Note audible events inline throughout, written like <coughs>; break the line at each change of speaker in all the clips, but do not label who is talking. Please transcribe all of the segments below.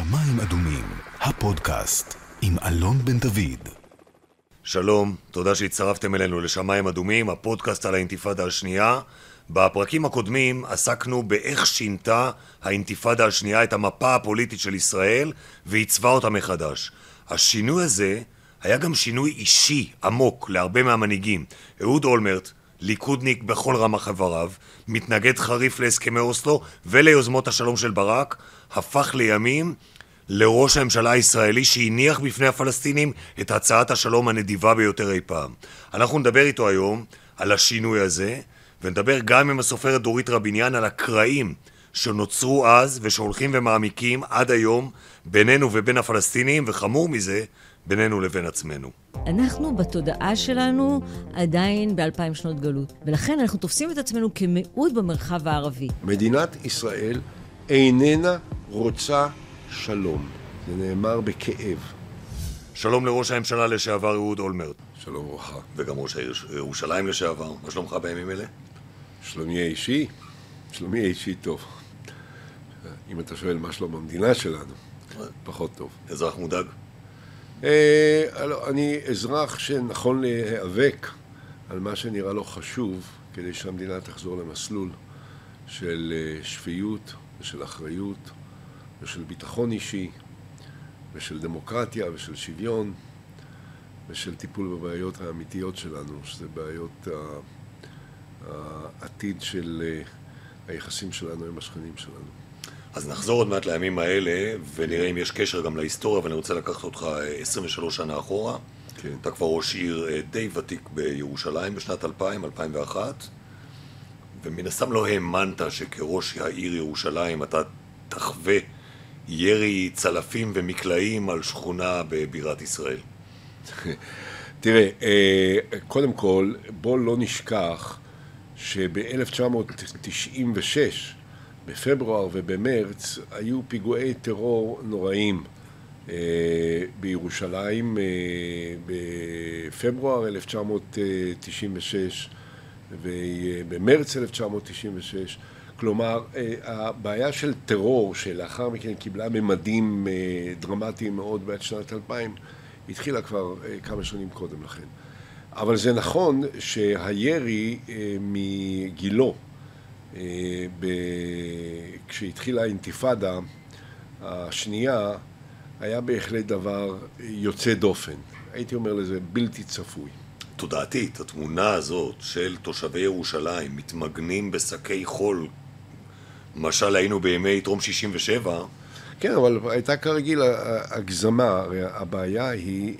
שמיים אדומים, הפודקאסט עם אלון בן דוד.
שלום, תודה שהצטרפתם אלינו לשמיים אדומים, הפודקאסט על האינתיפאדה השנייה. בפרקים הקודמים עסקנו באיך שינתה האינתיפאדה השנייה את המפה הפוליטית של ישראל ועיצבה אותה מחדש. השינוי הזה היה גם שינוי אישי עמוק להרבה מהמנהיגים. אהוד אולמרט, ליכודניק בכל רמ"ח איבריו, מתנגד חריף להסכמי אוסלו וליוזמות השלום של ברק, הפך לימים לראש הממשלה הישראלי שהניח בפני הפלסטינים את הצעת השלום הנדיבה ביותר אי פעם. אנחנו נדבר איתו היום על השינוי הזה, ונדבר גם עם הסופרת דורית רביניאן על הקרעים שנוצרו אז ושהולכים ומעמיקים עד היום בינינו ובין הפלסטינים, וחמור מזה, בינינו לבין עצמנו.
אנחנו בתודעה שלנו עדיין באלפיים שנות גלות, ולכן אנחנו תופסים את עצמנו כמיעוט במרחב הערבי.
מדינת ישראל איננה רוצה שלום. זה נאמר בכאב.
שלום לראש הממשלה לשעבר אהוד אולמרט,
שלום וברכה.
וגם ראש העיר ירושלים לשעבר. מה שלומך בימים אלה?
שלומי האישי? שלומי האישי טוב. אם אתה שואל מה שלום המדינה שלנו, פחות טוב.
אזרח מודאג?
אה, לא, אני אזרח שנכון להיאבק על מה שנראה לו חשוב כדי שהמדינה תחזור למסלול של אה, שפיות ושל אחריות ושל ביטחון אישי ושל דמוקרטיה ושל שוויון ושל טיפול בבעיות האמיתיות שלנו, שזה בעיות העתיד של אה, היחסים שלנו עם השכנים שלנו.
אז נחזור עוד מעט לימים האלה, ונראה אם יש קשר גם להיסטוריה, ואני רוצה לקחת אותך אה, 23 שנה אחורה.
כן.
אתה כבר ראש עיר אה, די ותיק בירושלים בשנת 2000, 2001, ומן הסתם לא האמנת שכראש העיר ירושלים אתה תחווה ירי צלפים ומקלעים על שכונה בבירת ישראל. <laughs>
תראה, אה, קודם כל, בוא לא נשכח שב-1996, בפברואר ובמרץ, היו פיגועי טרור נוראים אה, בירושלים אה, בפברואר 1996 ובמרץ 1996. כלומר, אה, הבעיה של טרור, שלאחר מכן קיבלה ממדים אה, דרמטיים מאוד בעד שנת 2000, התחילה כבר אה, כמה שנים קודם לכן. אבל זה נכון שהירי מגילו. כשהתחילה האינתיפאדה השנייה, היה בהחלט דבר יוצא דופן. הייתי אומר לזה בלתי צפוי.
תודעתית, התמונה הזאת של תושבי ירושלים מתמגנים בשקי חול, משל היינו בימי טרום 67,
כן, אבל הייתה כרגיל הגזמה, הרי הבעיה היא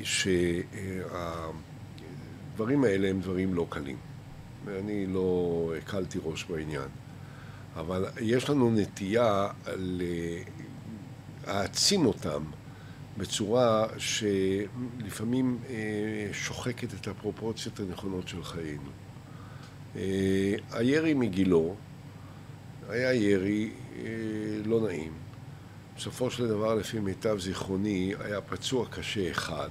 שהדברים האלה הם דברים לא קלים. ואני לא הקלתי ראש בעניין. אבל יש לנו נטייה להעצים אותם בצורה שלפעמים אה, שוחקת את הפרופורציות הנכונות של חיינו. אה, הירי מגילו היה ירי אה, לא נעים. בסופו של דבר, לפי מיטב זיכרוני, היה פצוע קשה אחד,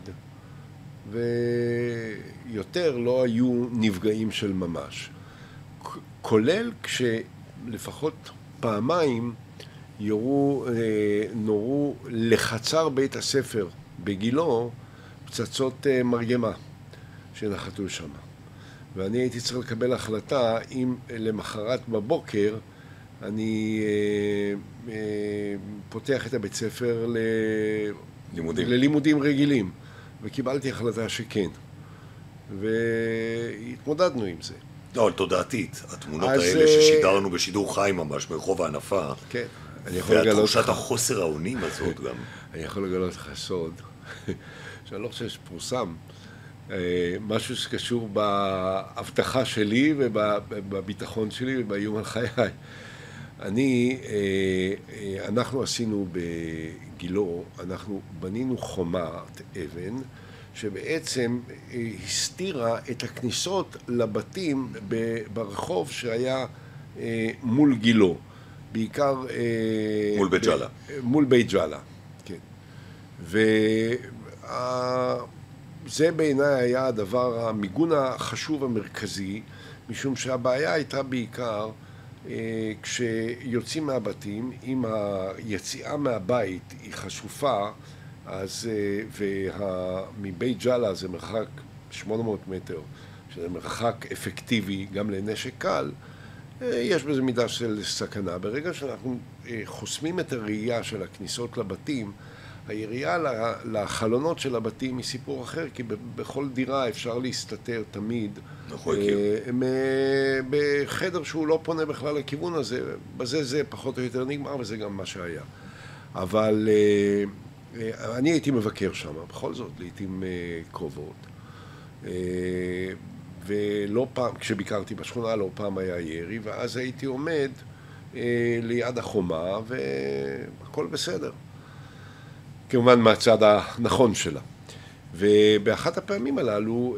ויותר לא היו נפגעים של ממש. כולל כשלפחות פעמיים יורו, אה, נורו לחצר בית הספר בגילו פצצות אה, מרגמה שנחתו שם. ואני הייתי צריך לקבל החלטה אם למחרת בבוקר אני אה, אה, פותח את הבית ספר ל...
לימודים.
ללימודים רגילים, וקיבלתי החלטה שכן. והתמודדנו עם זה.
לא, אבל תודעתית, התמונות
אז,
האלה
אה,
ששידרנו בשידור חי ממש ברחוב ההנפה,
כן. אני יכול לגלות
והתחושת
לך,
החוסר האונים הזאת גם. <laughs>
אני יכול לגלות לך סוד, <laughs> שאני לא חושב שפורסם, משהו שקשור באבטחה שלי ובביטחון שלי ובאיום על חיי. אני, אה, אה, אנחנו עשינו בגילו, אנחנו בנינו חומת אבן שבעצם אה, הסתירה את הכניסות לבתים ברחוב שהיה מול גילו, בעיקר...
מול בית ג'אלה.
מול בית ג'אלה, כן. וזה בעיניי היה הדבר, המיגון החשוב המרכזי, משום שהבעיה הייתה בעיקר כשיוצאים מהבתים, אם היציאה מהבית היא חשופה, אז, ומבית ג'אלה זה מרחק 800 מטר, שזה מרחק אפקטיבי גם לנשק קל, יש בזה מידה של סכנה. ברגע שאנחנו חוסמים את הראייה של הכניסות לבתים, היריעה לחלונות של הבתים היא סיפור אחר, כי בכל דירה אפשר להסתתר תמיד.
נכון,
בחדר שהוא לא פונה בכלל לכיוון הזה, בזה זה פחות או יותר נגמר, וזה גם מה שהיה. אבל אני הייתי מבקר שם, בכל זאת, לעיתים קרובות. ולא פעם, כשביקרתי בשכונה, לא פעם היה ירי, ואז הייתי עומד ליד החומה, והכל בסדר. כמובן מהצד הנכון שלה. ובאחת הפעמים הללו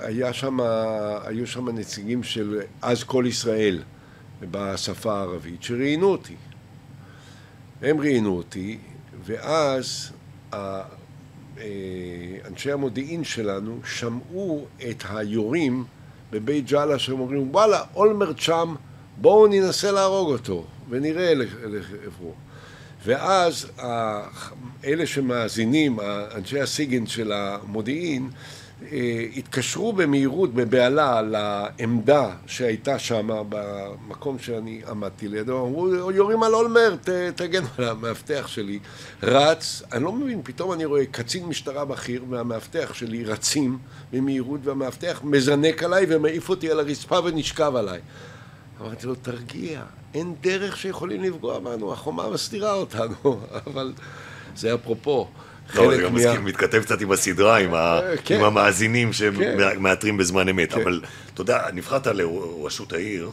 היה שם, היו שם נציגים של אז כל ישראל בשפה הערבית שראיינו אותי. הם ראיינו אותי, ואז אנשי המודיעין שלנו שמעו את היורים בבית ג'אלה שהם אומרים וואלה, אולמרט שם, בואו ננסה להרוג אותו ונראה איפה ואז אלה שמאזינים, אנשי הסיגן של המודיעין, התקשרו במהירות, בבהלה, לעמדה שהייתה שם במקום שאני עמדתי לידו, אמרו, יורים על אולמרט, תגן על המאבטח שלי. רץ, אני לא מבין, פתאום אני רואה קצין משטרה בכיר והמאבטח שלי רצים במהירות, והמאבטח מזנק עליי ומעיף אותי על הרצפה ונשכב עליי. אמרתי לו, תרגיע, אין דרך שיכולים לפגוע בנו, החומה מסתירה אותנו, <laughs> אבל זה אפרופו.
לא, זה גם מה... מתכתב קצת עם הסדרה, עם, ה... כן. עם המאזינים שמאתרים כן. בזמן אמת, כן. אבל אתה יודע, נבחרת לראשות העיר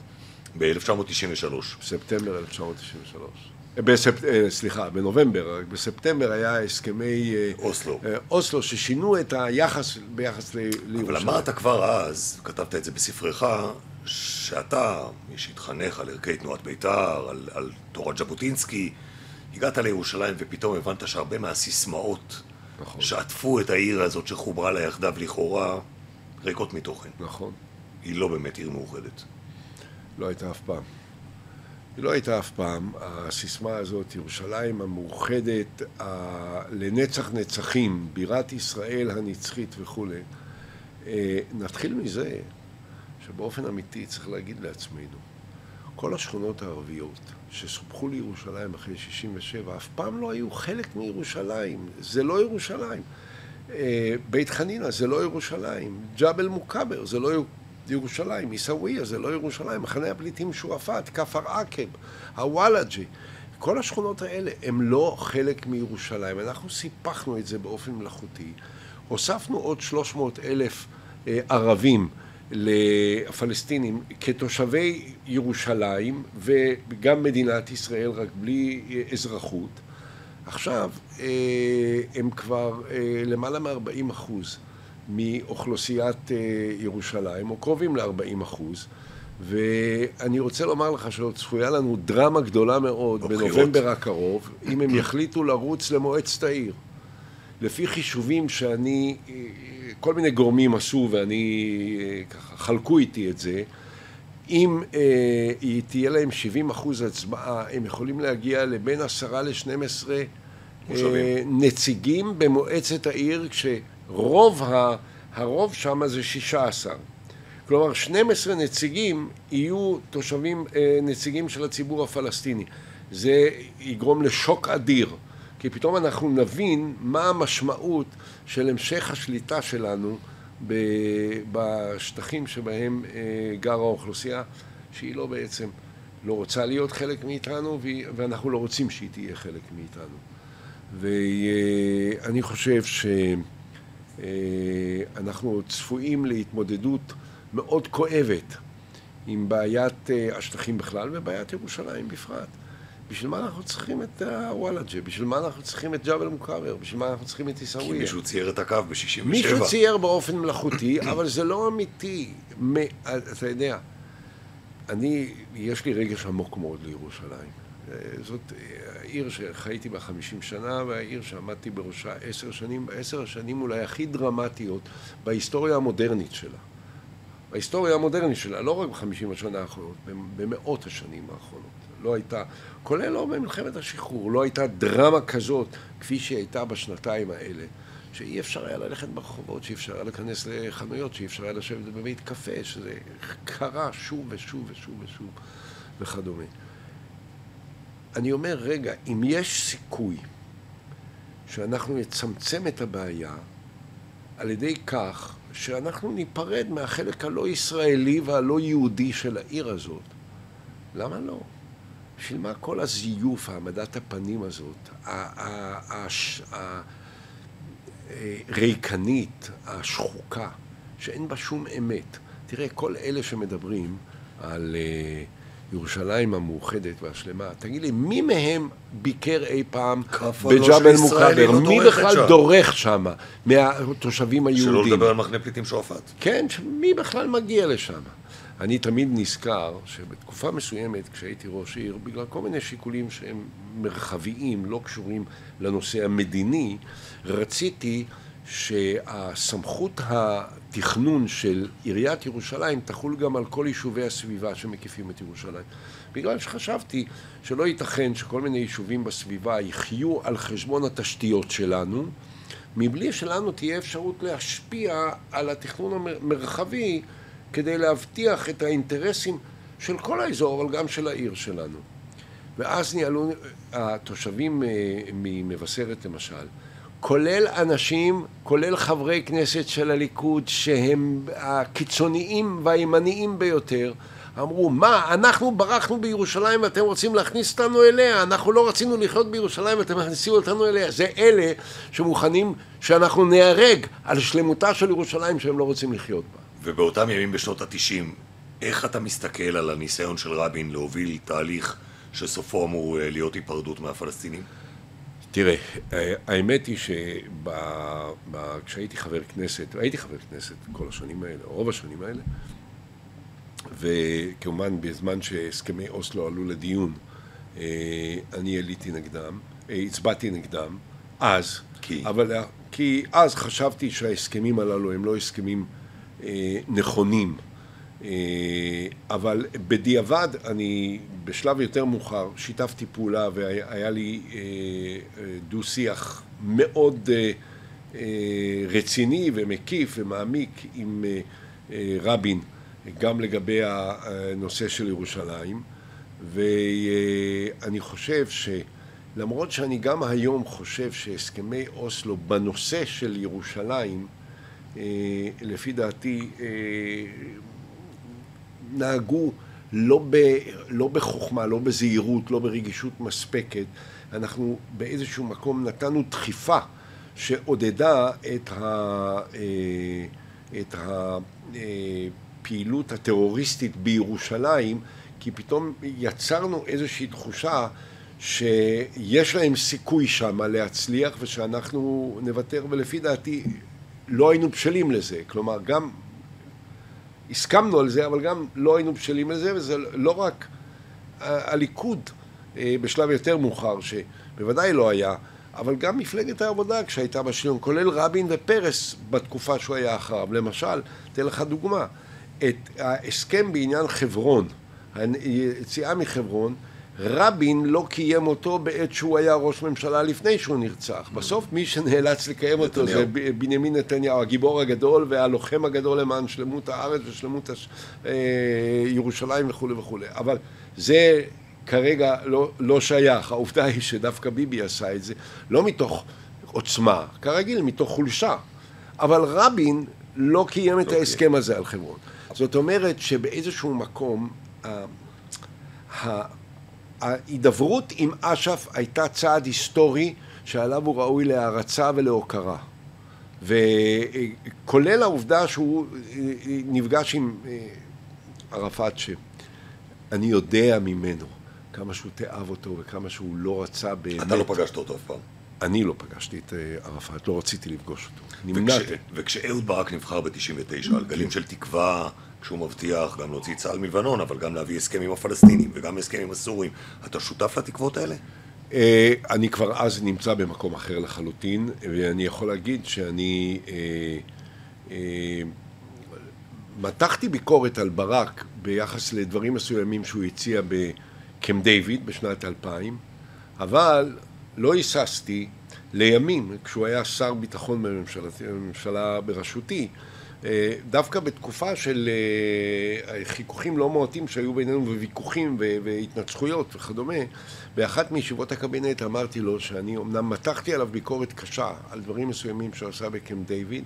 ב-1993.
בספטמבר 1993. בספ... סליחה, בנובמבר, בספטמבר היה הסכמי
אוסלו.
אוסלו ששינו את היחס ביחס לירושלים.
אבל אמרת כבר אז, כתבת את זה בספרך, שאתה, מי שהתחנך על ערכי תנועת בית"ר, על, על תורת ז'בוטינסקי, הגעת לירושלים ופתאום הבנת שהרבה מהסיסמאות נכון. שעטפו את העיר הזאת שחוברה לה יחדיו לכאורה, ריקות מתוכן.
נכון.
היא לא באמת עיר מאוחדת.
לא הייתה אף פעם. היא לא הייתה אף פעם. הסיסמה הזאת, ירושלים המאוחדת, ה... לנצח נצחים, בירת ישראל הנצחית וכולי. אה, נתחיל מזה שבאופן אמיתי צריך להגיד לעצמנו, כל השכונות הערביות שסופחו לירושלים אחרי 67' אף פעם לא היו חלק מירושלים, זה לא ירושלים. אה, בית חנינא זה לא ירושלים, ג'בל מוכבר זה לא ירושלים, עיסאוויה זה לא ירושלים, מחנה הפליטים שועפאט, כפר עקב, הוואלג'י, כל השכונות האלה הם לא חלק מירושלים. אנחנו סיפחנו את זה באופן מלאכותי, הוספנו עוד 300 אלף אה, ערבים לפלסטינים כתושבי ירושלים וגם מדינת ישראל רק בלי אזרחות. עכשיו אה, הם כבר אה, למעלה מ-40 אחוז מאוכלוסיית אה, ירושלים או קרובים ל-40 אחוז. ואני רוצה לומר לך שעוד צפויה לנו דרמה גדולה מאוד בנובמבר הקרוב אם הם יחליטו לרוץ למועצת העיר לפי חישובים שאני כל מיני גורמים עשו ואני ככה חלקו איתי את זה אם אה, תהיה להם 70 אחוז הצבעה הם יכולים להגיע לבין עשרה לשנים עשרה אה, נציגים במועצת העיר כשרוב ה, הרוב שם זה שישה עשר. כלומר 12 נציגים יהיו תושבים אה, נציגים של הציבור הפלסטיני. זה יגרום לשוק אדיר כי פתאום אנחנו נבין מה המשמעות של המשך השליטה שלנו בשטחים שבהם אה, גרה האוכלוסייה, שהיא לא בעצם לא רוצה להיות חלק מאיתנו, ואנחנו לא רוצים שהיא תהיה חלק מאיתנו. ואני חושב שאנחנו צפויים להתמודדות מאוד כואבת עם בעיית אה, השטחים בכלל ובעיית ירושלים בפרט. בשביל מה אנחנו צריכים את הוואלג'ה? בשביל מה אנחנו צריכים את ג'בל מוכבר? בשביל מה אנחנו צריכים את עיסאוויה?
כי מישהו צייר את הקו ב-67.
מישהו צייר באופן מלאכותי, <coughs> אבל זה לא אמיתי. אתה יודע, אני, יש לי רגש עמוק מאוד לירושלים. זאת העיר שחייתי בה חמישים שנה, והעיר שעמדתי בראשה עשר שנים, עשר השנים אולי הכי דרמטיות בהיסטוריה המודרנית שלה. בהיסטוריה המודרנית שלה, לא רק בחמישים השנה האחרונות, במאות השנים האחרונות. לא הייתה, כולל לא במלחמת השחרור, לא הייתה דרמה כזאת כפי שהיא הייתה בשנתיים האלה. שאי אפשר היה ללכת ברחובות, שאי אפשר היה להיכנס לחנויות, שאי אפשר היה לשבת בבית קפה, שזה קרה שוב ושוב ושוב ושוב וכדומה. אני אומר, רגע, אם יש סיכוי שאנחנו נצמצם את הבעיה על ידי כך שאנחנו ניפרד מהחלק הלא ישראלי והלא יהודי של העיר הזאת, למה לא? בשביל מה כל הזיוף, העמדת הפנים הזאת, הריקנית, השחוקה, שאין בה שום אמת. תראה, כל אלה שמדברים על אה, ירושלים המאוחדת והשלמה, תגיד לי, מי מהם ביקר אי פעם בג'בל מוכבר?
לא
מי בכלל שם. דורך שם מהתושבים היהודים?
שלא לדבר על מחנה פליטים שועפאט.
כן, מי בכלל מגיע לשם? אני תמיד נזכר שבתקופה מסוימת, כשהייתי ראש עיר, בגלל כל מיני שיקולים שהם מרחביים, לא קשורים לנושא המדיני, רציתי שהסמכות התכנון של עיריית ירושלים תחול גם על כל יישובי הסביבה שמקיפים את ירושלים. בגלל שחשבתי שלא ייתכן שכל מיני יישובים בסביבה יחיו על חשבון התשתיות שלנו, מבלי שלנו תהיה אפשרות להשפיע על התכנון המרחבי כדי להבטיח את האינטרסים של כל האזור, אבל גם של העיר שלנו. ואז ניהלו התושבים אה, ממבשרת למשל, כולל אנשים, כולל חברי כנסת של הליכוד שהם הקיצוניים והימניים ביותר, אמרו, מה, אנחנו ברחנו בירושלים ואתם רוצים להכניס אותנו אליה? אנחנו לא רצינו לחיות בירושלים ואתם מכניסים אותנו אליה. זה אלה שמוכנים שאנחנו ניהרג על שלמותה של ירושלים שהם לא רוצים לחיות בה.
ובאותם ימים בשנות התשעים, איך אתה מסתכל על הניסיון של רבין להוביל תהליך שסופו אמור אה, להיות היפרדות מהפלסטינים?
תראה, אה, האמת היא שכשהייתי חבר כנסת, הייתי חבר כנסת כל השנים האלה, רוב השנים האלה, וכמובן בזמן שהסכמי אוסלו עלו לדיון, אה, אני עליתי נגדם, הצבעתי נגדם, אז,
כי?
אבל, כי אז חשבתי שההסכמים הללו הם לא הסכמים אה, נכונים. אה, אבל בדיעבד, אני בשלב יותר מאוחר שיתפתי פעולה והיה לי אה, דו-שיח מאוד רציני ומקיף ומעמיק עם רבין, גם לגבי הנושא של ירושלים, ואני חושב שלמרות שאני גם היום חושב שהסכמי אוסלו בנושא של ירושלים אה, לפי דעתי אה, נהגו לא, ב, לא בחוכמה, לא בזהירות, לא ברגישות מספקת. אנחנו באיזשהו מקום נתנו דחיפה שעודדה את, ה, אה, את הפעילות הטרוריסטית בירושלים, כי פתאום יצרנו איזושהי תחושה שיש להם סיכוי שם להצליח ושאנחנו נוותר, ולפי דעתי לא היינו בשלים לזה, כלומר גם הסכמנו על זה, אבל גם לא היינו בשלים לזה, וזה לא רק הליכוד אה, בשלב יותר מאוחר, שבוודאי לא היה, אבל גם מפלגת העבודה כשהייתה בשלטון, כולל רבין ופרס בתקופה שהוא היה אחריו. למשל, אתן לך דוגמה, את ההסכם בעניין חברון, היציאה מחברון, רבין לא קיים אותו בעת שהוא היה ראש ממשלה לפני שהוא נרצח. בסוף מי שנאלץ לקיים אותו זה בנימין נתניהו, הגיבור הגדול והלוחם הגדול למען שלמות הארץ ושלמות הש... אה, ירושלים וכולי וכולי. אבל זה כרגע לא, לא שייך. העובדה היא שדווקא ביבי עשה את זה לא מתוך עוצמה, כרגיל מתוך חולשה. אבל רבין לא קיים את. אוקיי. ההסכם הזה על חברון. זאת אומרת שבאיזשהו מקום ההידברות עם אש"ף הייתה צעד היסטורי שעליו הוא ראוי להערצה ולהוקרה. וכולל העובדה שהוא נפגש עם אה, ערפאת שאני יודע ממנו כמה שהוא תאהב אותו וכמה שהוא לא רצה באמת.
אתה לא פגשת אותו אף פעם.
אני לא פגשתי את אה, ערפאת, לא רציתי לפגוש אותו.
נמנעתי. וכשאהוד ברק נבחר ב-99 על גלים של תקווה כשהוא מבטיח גם להוציא צה"ל מלבנון, אבל גם להביא הסכם עם הפלסטינים וגם הסכם עם הסורים. אתה שותף לתקוות האלה?
אה, אני כבר אז נמצא במקום אחר לחלוטין, ואני יכול להגיד שאני אה, אה, מתחתי ביקורת על ברק ביחס לדברים מסוימים שהוא הציע קמפ דיוויד בשנת 2000, אבל לא היססתי לימים, כשהוא היה שר ביטחון בממשלה בראשותי, דווקא בתקופה של אה, חיכוכים לא מועטים שהיו בינינו וויכוחים והתנצחויות וכדומה, באחת מישיבות הקבינט אמרתי לו שאני אמנם מתחתי עליו ביקורת קשה על דברים מסוימים שהוא עשה בקמפ דיוויד,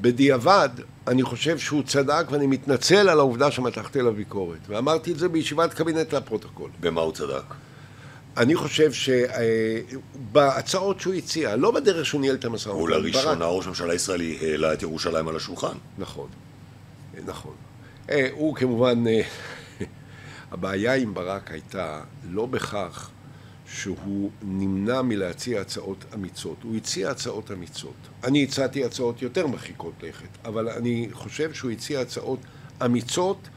בדיעבד אני חושב שהוא צדק ואני מתנצל על העובדה שמתחתי עליו ביקורת ואמרתי את זה בישיבת קבינט לפרוטוקול.
במה הוא צדק?
אני חושב שבהצעות שהוא הציע, לא בדרך שהוא ניהל את המשא ומתן.
הוא לראשונה ראש הממשלה הישראלי העלה את ירושלים על השולחן.
נכון, נכון. אה, הוא כמובן, אה, <laughs> הבעיה עם ברק הייתה לא בכך שהוא נמנע מלהציע הצעות אמיצות. הוא הציע הצעות אמיצות. אני הצעתי הצעות יותר מרחיקות לכת, אבל אני חושב שהוא הציע הצעות אמיצות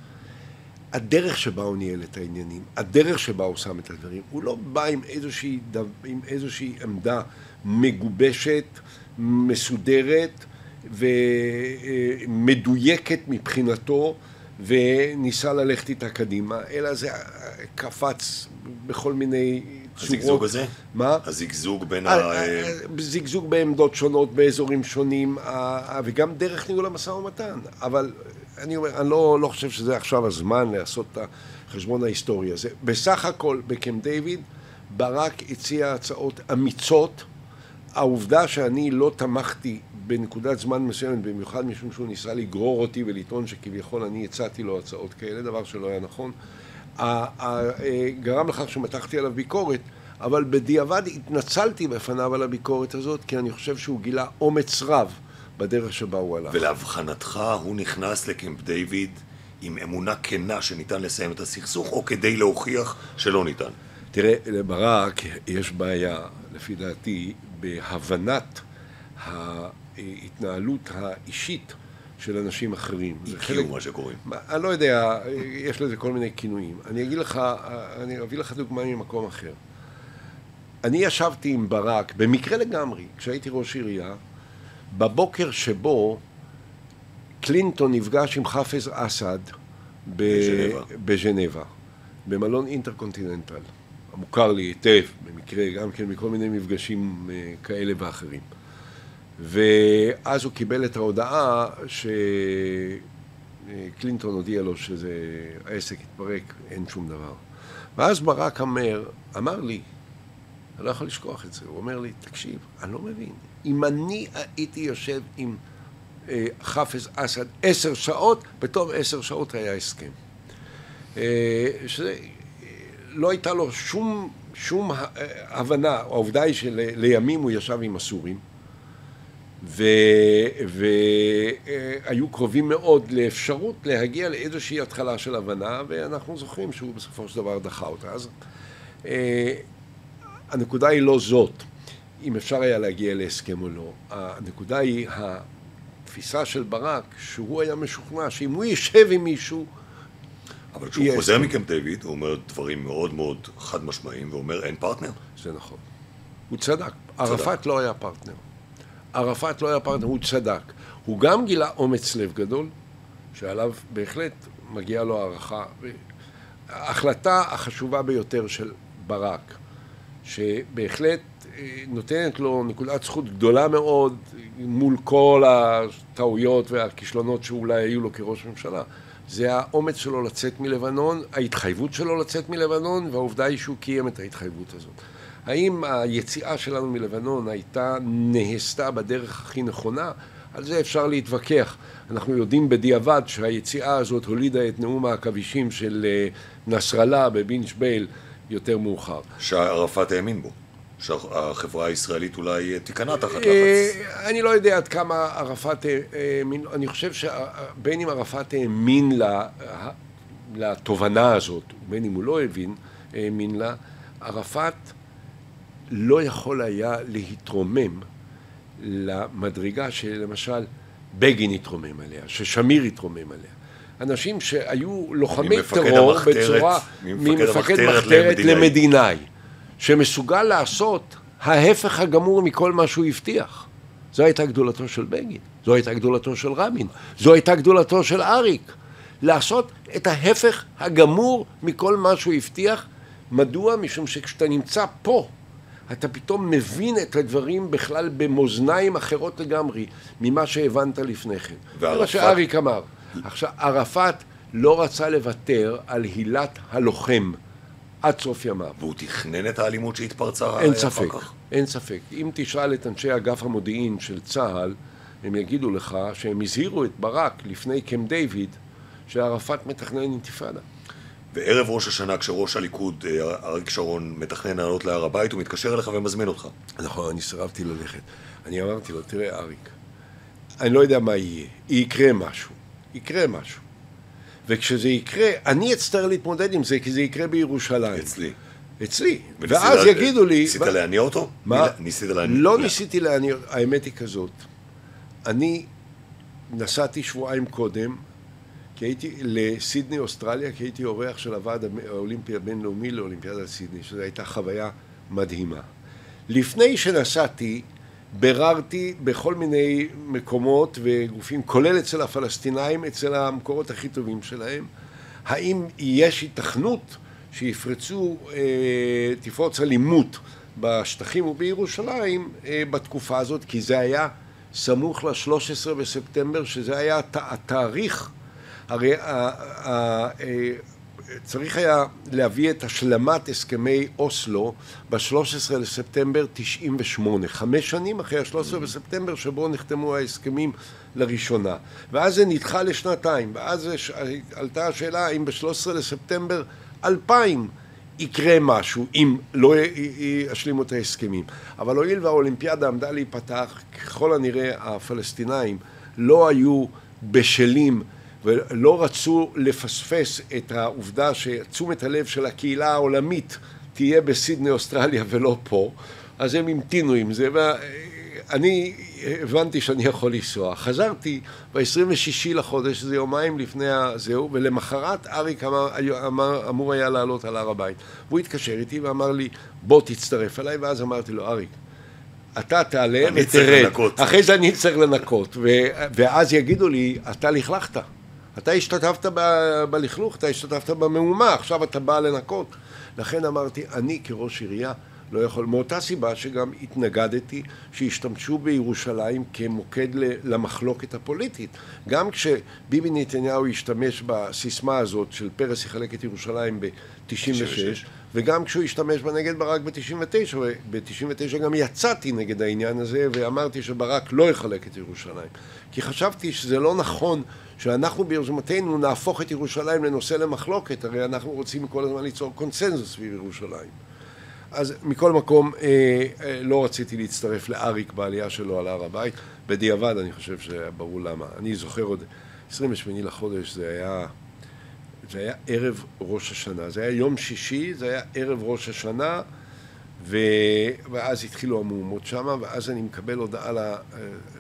הדרך שבה הוא ניהל את העניינים, הדרך שבה הוא שם את הדברים, הוא לא בא עם איזושהי, עם איזושהי עמדה מגובשת, מסודרת ומדויקת מבחינתו וניסה ללכת איתה קדימה, אלא זה קפץ בכל מיני צורות.
הזיגזוג הזה?
מה?
הזיגזוג בין ה...
זיגזוג בעמדות שונות, באזורים שונים, וגם דרך ניהול המשא ומתן, אבל אני אומר, אני לא, לא חושב שזה עכשיו הזמן לעשות את החשבון ההיסטורי הזה. בסך הכל, בקמפ דיוויד, ברק הציע הצעות אמיצות. העובדה שאני לא תמכתי בנקודת זמן מסוימת, במיוחד משום שהוא ניסה לגרור אותי ולטעון שכביכול אני הצעתי לו הצעות כאלה, דבר שלא היה נכון, גרם לכך שמתחתי עליו ביקורת, אבל בדיעבד התנצלתי בפניו על הביקורת הזאת, כי אני חושב שהוא גילה אומץ רב בדרך שבה הוא הלך.
ולהבחנתך, הוא נכנס לקמפ דיוויד עם אמונה כנה שניתן לסיים את הסכסוך, או כדי להוכיח שלא ניתן?
תראה, לברק יש בעיה, לפי דעתי, בהבנת ההתנהלות האישית של אנשים אחרים.
זה חלק... מה שקוראים.
אני לא יודע, יש לזה כל מיני כינויים. אני אגיד לך, אני אביא לך דוגמה ממקום אחר. אני ישבתי עם ברק, במקרה לגמרי, כשהייתי ראש עירייה, בבוקר שבו קלינטון נפגש עם חאפז אסד בז'נבה, במלון אינטרקונטיננטל, המוכר לי היטב, במקרה, גם כן מכל מיני מפגשים אה, כאלה ואחרים. ואז הוא קיבל את ההודעה שקלינטון הודיע לו שהעסק התפרק, אין שום דבר. ואז ברק אמר, אמר לי, אני לא יכול לשכוח את זה, הוא אומר לי, תקשיב, אני לא מבין, אם אני הייתי יושב עם אה, חאפז אסד עשר שעות, בתום עשר שעות היה הסכם. אה, שזה, אה, הייתה לו שום, שום הבנה, העובדה היא שלימים הוא ישב עם הסורים, והיו קרובים מאוד לאפשרות להגיע לאיזושהי התחלה של הבנה, ואנחנו זוכרים שהוא בסופו של דבר דחה אותה. אז הנקודה היא לא זאת. אם אפשר היה להגיע להסכם או לא. הנקודה היא התפיסה של ברק, שהוא היה משוכנע שאם הוא יישב עם מישהו...
אבל כשהוא חוזר מקמפ דיוויד, הוא אומר דברים מאוד מאוד חד משמעיים, ואומר אין פרטנר.
זה נכון. הוא צדק. ערפאת לא היה פרטנר. ערפאת לא היה פרטנר, הוא צדק. הוא גם גילה אומץ לב גדול, שעליו בהחלט מגיעה לו הערכה. ההחלטה החשובה ביותר של ברק, שבהחלט נותנת לו נקודת זכות גדולה מאוד מול כל הטעויות והכישלונות שאולי היו לו כראש ממשלה. זה האומץ שלו לצאת מלבנון, ההתחייבות שלו לצאת מלבנון, והעובדה היא שהוא קיים את ההתחייבות הזאת. האם היציאה שלנו מלבנון הייתה, נהסתה בדרך הכי נכונה? על זה אפשר להתווכח. אנחנו יודעים בדיעבד שהיציאה הזאת הולידה את נאום העכבישים של אה, נסראללה בבינג' בייל יותר מאוחר.
שערפאת האמין בו. שהחברה הישראלית אולי תיכנע תחת לחץ.
אה, אני לא יודע עד כמה ערפאת האמין, אני חושב שבין אם ערפאת האמין לתובנה הזאת, בין אם הוא לא הבין, האמין לה, ערפאת לא יכול היה להתרומם למדרגה שלמשל בגין התרומם עליה, ששמיר התרומם עליה. אנשים שהיו לוחמי טרור בצורה, ממפקד מחתרת למדינאי. שמסוגל לעשות ההפך הגמור מכל מה שהוא הבטיח. זו הייתה גדולתו של בגין, זו הייתה גדולתו של רבין, זו הייתה גדולתו של אריק. לעשות את ההפך הגמור מכל מה שהוא הבטיח, מדוע? משום שכשאתה נמצא פה, אתה פתאום מבין את הדברים בכלל במאזניים אחרות לגמרי ממה שהבנת לפני כן. זה מה? שאריק אמר. עכשיו, ערפאת לא רצה לוותר על הילת הלוחם עד סוף ימיו.
והוא תכנן את האלימות שהתפרצה
אין
אחר
ספק,
כך.
אין ספק. אם תשאל את אנשי אגף המודיעין של צה"ל, הם יגידו לך שהם הזהירו את ברק לפני קמפ דיוויד שערפאת מתכנן אינתיפאדה.
וערב ראש השנה, כשראש הליכוד, אה, אריק שרון, מתכנן לעלות להר הבית, הוא מתקשר אליך ומזמין אותך.
נכון, אני סירבתי ללכת. אני אמרתי לו, תראה אריק, אני לא יודע מה יהיה, יקרה משהו, יקרה משהו. וכשזה יקרה, אני אצטרך להתמודד עם זה, כי זה יקרה בירושלים.
אצלי.
אצלי. ואז
לה-
יגידו לי...
ניסית להניע אותו?
מה?
ניסית להניע?
לא ניסיתי להניע, האמת היא כזאת. אני נסעתי שבועיים קודם, כי הייתי לסידני, אוסטרליה, כי הייתי אורח של הוועד האולימפי הבינלאומי לאולימפיאדת סידני, שזו הייתה חוויה מדהימה. לפני שנסעתי, ביררתי בכל מיני מקומות וגופים, כולל אצל הפלסטינאים, אצל המקורות הכי טובים שלהם, האם יש היתכנות שיפרצו, אה, תפרוץ אלימות בשטחים ובירושלים אה, בתקופה הזאת, כי זה היה סמוך ל-13 בספטמבר, שזה היה הת- התאריך, הרי אה, צריך היה להביא את השלמת הסכמי אוסלו ב-13 לספטמבר 98, חמש שנים אחרי ה-13 בספטמבר שבו נחתמו ההסכמים לראשונה. ואז זה נדחה לשנתיים, ואז ש- עלתה השאלה האם ב-13 לספטמבר 2000 יקרה משהו אם לא ישלימו את ההסכמים. אבל הואיל והאולימפיאדה עמדה להיפתח, ככל הנראה הפלסטינאים לא היו בשלים ולא רצו לפספס את העובדה שתשומת הלב של הקהילה העולמית תהיה בסידני אוסטרליה ולא פה, אז הם המתינו עם זה ואני הבנתי שאני יכול לנסוע. חזרתי ב-26 לחודש, זה יומיים לפני הזהו, ולמחרת אריק אמר, אמר, אמור היה לעלות על הר הבית. והוא התקשר איתי ואמר לי, בוא תצטרף אליי, ואז אמרתי לו, אריק, אתה תעלה ותרד. אחרי זה אני צריך לנקות. ו- ואז יגידו לי, אתה לכלכת. אתה השתתפת ב- בלכלוך, אתה השתתפת במהומה, עכשיו אתה בא לנקות. לכן אמרתי, אני כראש עירייה לא יכול, מאותה סיבה שגם התנגדתי שישתמשו בירושלים כמוקד למחלוקת הפוליטית. גם כשביבי נתניהו השתמש בסיסמה הזאת של פרס יחלק את ירושלים ב-96,
96.
וגם כשהוא השתמש בה נגד ברק ב-99, וב-99 גם יצאתי נגד העניין הזה ואמרתי שברק לא יחלק את ירושלים. כי חשבתי שזה לא נכון שאנחנו ביוזמתנו נהפוך את ירושלים לנושא למחלוקת, הרי אנחנו רוצים כל הזמן ליצור קונסנזוס סביב ירושלים. אז מכל מקום, אה, אה, לא רציתי להצטרף לאריק בעלייה שלו על הר הבית. בדיעבד אני חושב שהיה ברור למה. אני זוכר עוד 28 לחודש, זה היה, זה היה ערב ראש השנה. זה היה יום שישי, זה היה ערב ראש השנה, ו... ואז התחילו המהומות שם, ואז אני מקבל הודעה אה,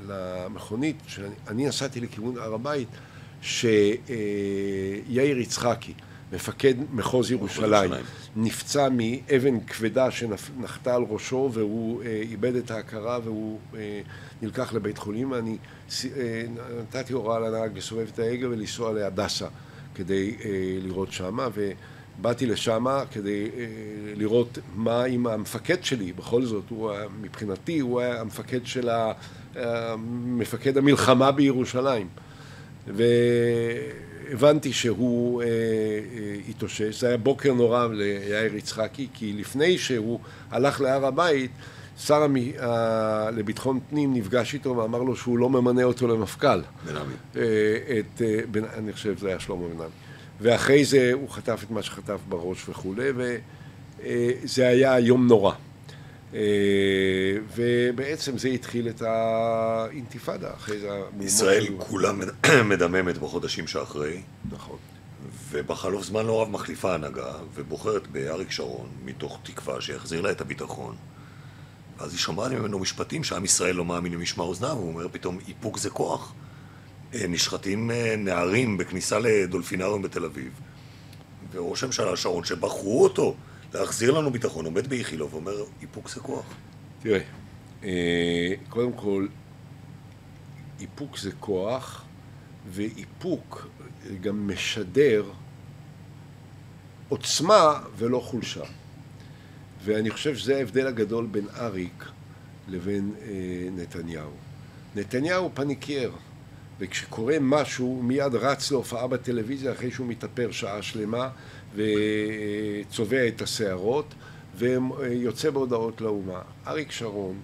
למכונית, שאני אני נסעתי לכיוון הר הבית, שיאיר יצחקי, מפקד מחוז ירושלים. נפצע מאבן כבדה שנחתה על ראשו והוא אה, איבד את ההכרה והוא אה, נלקח לבית חולים. ואני ס- אה, נתתי הוראה לנהג לסובב את ההגה ולנסוע להדסה כדי לראות שמה ובאתי לשמה כדי לראות מה עם המפקד שלי, בכל זאת הוא מבחינתי הוא היה המפקד של ה... אה, מפקד המלחמה בירושלים והבנתי שהוא אה, אה, התאושש. זה היה בוקר נורא ליאיר יצחקי, כי לפני שהוא הלך להר הבית, שר המ... ה... לביטחון פנים נפגש איתו ואמר לו שהוא לא ממנה אותו למפכ"ל.
בן עמי.
אה, את, אה, בן... אני חושב שזה היה שלמה בן עמי. ואחרי זה הוא חטף את מה שחטף בראש וכולי, וזה היה יום נורא. אה, ובעצם זה התחיל את האינתיפאדה, אחרי זה
ישראל כולה מד- <clears throat> מדממת בחודשים שאחרי,
נכון.
ובחלוף זמן לא רב מחליפה הנהגה, ובוחרת באריק שרון, מתוך תקווה שיחזיר לה את הביטחון. ואז היא שמעה ממנו משפטים שעם ישראל לא מאמין למשמע אוזניו, הוא אומר פתאום, איפוק זה כוח. אה, נשחטים אה, נערים בכניסה לדולפינריום בתל אביב, וראש הממשלה שרון, שבחרו אותו להחזיר לנו ביטחון, עומד באיכילוב ואומר, איפוק זה כוח.
תראה, אה, קודם כל, איפוק זה כוח, ואיפוק גם משדר עוצמה ולא חולשה. ואני חושב שזה ההבדל הגדול בין אריק לבין אה, נתניהו. נתניהו פניקייר, וכשקורה משהו מיד רץ להופעה בטלוויזיה אחרי שהוא מתאפר שעה שלמה וצובע את השערות ויוצא בהודעות לאומה. אריק שרון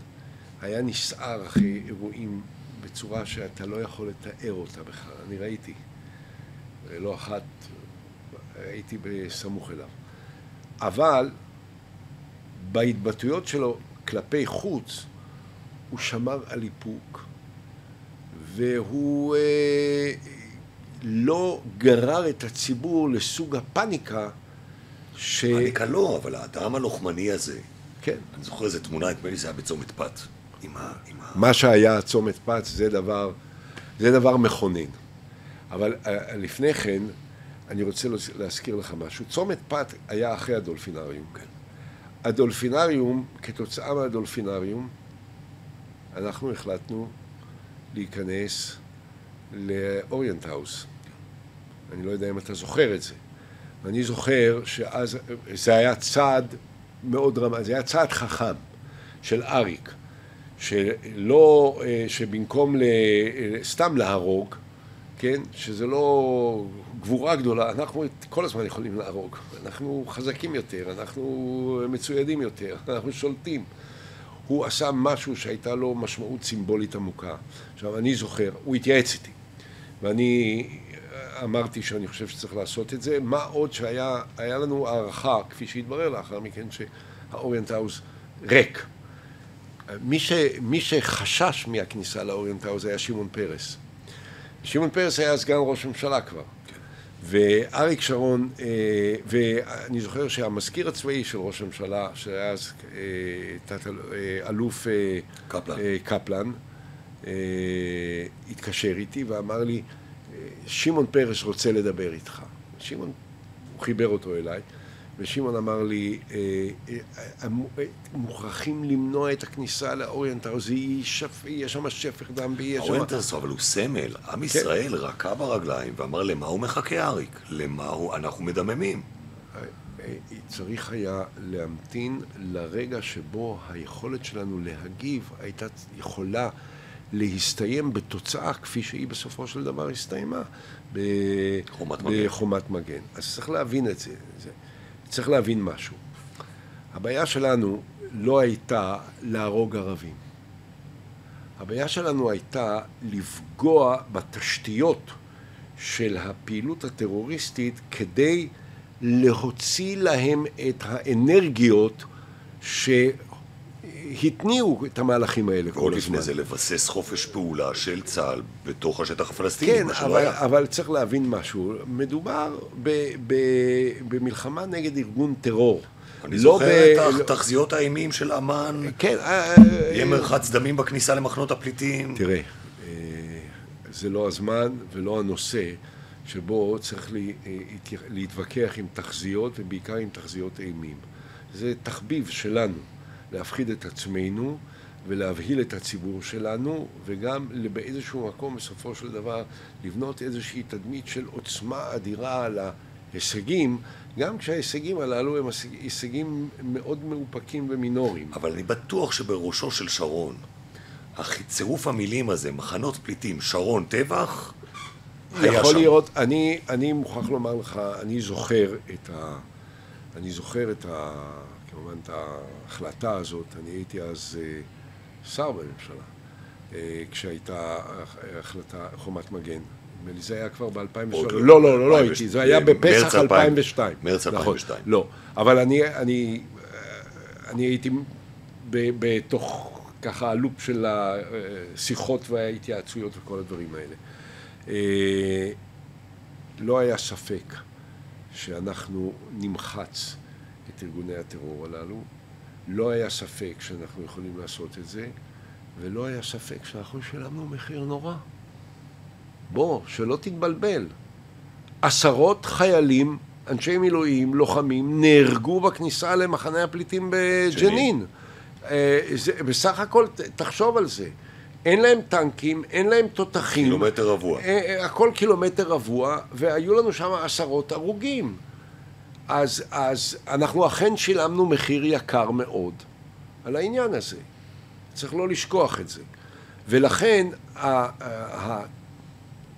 היה נסער אחרי אירועים בצורה שאתה לא יכול לתאר אותה בכלל, אני ראיתי. לא אחת הייתי בסמוך אליו. אבל בהתבטאויות שלו כלפי חוץ הוא שמר על איפוק והוא אה, לא גרר את הציבור לסוג הפניקה
ש... פניקה לא, אבל האדם הלוחמני הזה,
כן.
אני זוכר איזה תמונה, נדמה לי זה היה בצומת פת. עם ה... עם
ה... מה שהיה צומת פת זה דבר, זה דבר מכונן. אבל אה, לפני כן, אני רוצה להזכיר לך משהו. צומת פת היה אחרי הדולפינריום. כן. הדולפינריום, כתוצאה מהדולפינריום, אנחנו החלטנו להיכנס לאוריינט האוס. אני לא יודע אם אתה זוכר את זה. ואני זוכר שאז זה היה צעד מאוד דרמטי, זה היה צעד חכם של אריק, שלא, אה, שבמקום ל, סתם להרוג, כן, שזה לא גבורה גדולה, אנחנו כל הזמן יכולים להרוג, אנחנו חזקים יותר, אנחנו מצוידים יותר, אנחנו שולטים. הוא עשה משהו שהייתה לו משמעות סימבולית עמוקה. עכשיו, אני זוכר, הוא התייעץ איתי, ואני אמרתי שאני חושב שצריך לעשות את זה, מה עוד שהיה לנו הערכה, כפי שהתברר לאחר מכן, שהאוריינט האוס ריק. מי, ש, מי שחשש מהכניסה לאוריינט האוס היה שמעון פרס. שמעון פרס היה סגן ראש ממשלה כבר. ואריק שרון, אה, ואני זוכר שהמזכיר הצבאי של ראש הממשלה, שהיה אז אה, אה, אלוף
קפלן,
קפלן התקשר איתי ואמר לי, שמעון פרס רוצה לדבר איתך. שמעון, הוא חיבר אותו אליי, ושמעון אמר לי, אה, אה, אה, מוכרחים למנוע את הכניסה לאוריינט האוס, יש שם שפך דם ויש שם...
האוריינט האוס, אבל הוא סמל. עם כן. ישראל רקע ברגליים ואמר, למה הוא מחכה אריק? למה הוא... אנחנו מדממים.
צריך היה להמתין לרגע שבו היכולת שלנו להגיב הייתה יכולה להסתיים בתוצאה כפי שהיא בסופו של דבר הסתיימה
בחומת מגן.
בחומת מגן. אז צריך להבין את זה. זה. צריך להבין משהו. הבעיה שלנו לא הייתה להרוג ערבים. הבעיה שלנו הייתה לפגוע בתשתיות של הפעילות הטרוריסטית כדי להוציא להם את האנרגיות ש... התניעו את המהלכים האלה
כל הזמן. לפני זה לבסס חופש פעולה של צה"ל בתוך השטח הפלסטיני,
כן, אבל, אבל צריך להבין משהו. מדובר ב, ב, במלחמה נגד ארגון טרור.
אני לא זוכר ב... את תחזיות האימים של אמ"ן.
כן.
אה, יהיה מרחץ דמים בכניסה למחנות הפליטים.
תראה, אה, זה לא הזמן ולא הנושא שבו צריך אה, להתווכח עם תחזיות ובעיקר עם תחזיות אימים. זה תחביב שלנו. להפחיד את עצמנו ולהבהיל את הציבור שלנו, וגם באיזשהו מקום בסופו של דבר לבנות איזושהי תדמית של עוצמה אדירה על ההישגים, גם כשההישגים הללו הם הישגים מאוד מאופקים ומינוריים.
אבל אני בטוח שבראשו של שרון, צירוף המילים הזה, מחנות פליטים, שרון, טבח,
היה יכול שם. להיות, אני, אני מוכרח לומר לך, אני זוכר את ה... אני זוכר את ה... כמובן את ההחלטה הזאת, אני הייתי אז אה, שר בממשלה, אה, כשהייתה החלטה חומת מגן. נדמה לי זה היה כבר ב-2003. לא, לא, לא, לא הייתי, זה היה בפסח 2002.
מרץ 2002.
נכון, לא, אבל אני, אני, אני הייתי בתוך ככה הלופ של השיחות וההתייעצויות וכל הדברים האלה. אה, לא היה ספק שאנחנו נמחץ את ארגוני הטרור הללו. לא היה ספק שאנחנו יכולים לעשות את זה, ולא היה ספק שאנחנו שילמנו מחיר נורא. בוא, שלא תתבלבל. עשרות חיילים, אנשי מילואים, לוחמים, נהרגו בכניסה למחנה הפליטים בג'נין. אה, זה, בסך הכל, תחשוב על זה. אין להם טנקים, אין להם תותחים.
קילומטר רבוע.
אה, אה, הכל קילומטר רבוע, והיו לנו שם עשרות הרוגים. אז, אז אנחנו אכן שילמנו מחיר יקר מאוד על העניין הזה. צריך לא לשכוח את זה. ולכן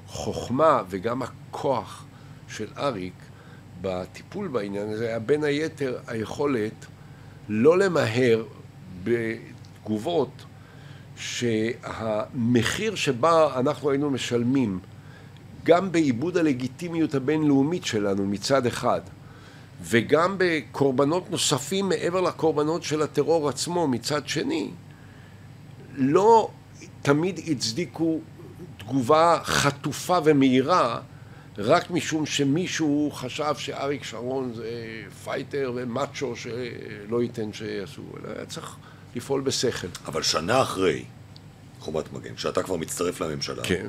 החוכמה וגם הכוח של אריק בטיפול בעניין הזה היה בין היתר היכולת לא למהר בתגובות שהמחיר שבה אנחנו היינו משלמים גם בעיבוד הלגיטימיות הבינלאומית שלנו מצד אחד וגם בקורבנות נוספים מעבר לקורבנות של הטרור עצמו מצד שני לא תמיד הצדיקו תגובה חטופה ומהירה רק משום שמישהו חשב שאריק שרון זה פייטר ומאצ'ו שלא ייתן שיעשו, אלא היה צריך לפעול בשכל.
אבל שנה אחרי חומת מגן, שאתה כבר מצטרף לממשלה,
כן.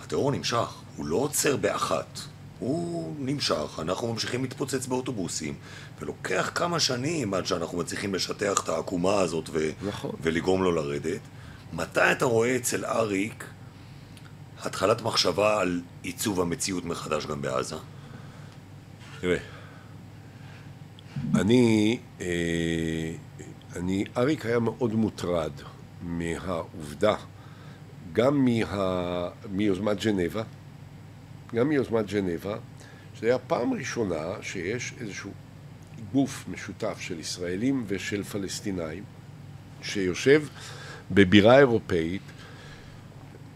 הטרור נמשך, הוא לא עוצר באחת. הוא נמשך, אנחנו ממשיכים להתפוצץ באוטובוסים, ולוקח כמה שנים עד שאנחנו מצליחים לשטח את העקומה הזאת ו-
נכון.
ולגרום לו לרדת. מתי אתה רואה אצל אריק התחלת מחשבה על עיצוב המציאות מחדש גם בעזה?
תראה, אני, אה, אני, אריק היה מאוד מוטרד מהעובדה, גם מה, מיוזמת ג'נבה, גם מיוזמת ג'נבה, שזה היה פעם ראשונה שיש איזשהו גוף משותף של ישראלים ושל פלסטינאים, שיושב בבירה אירופאית,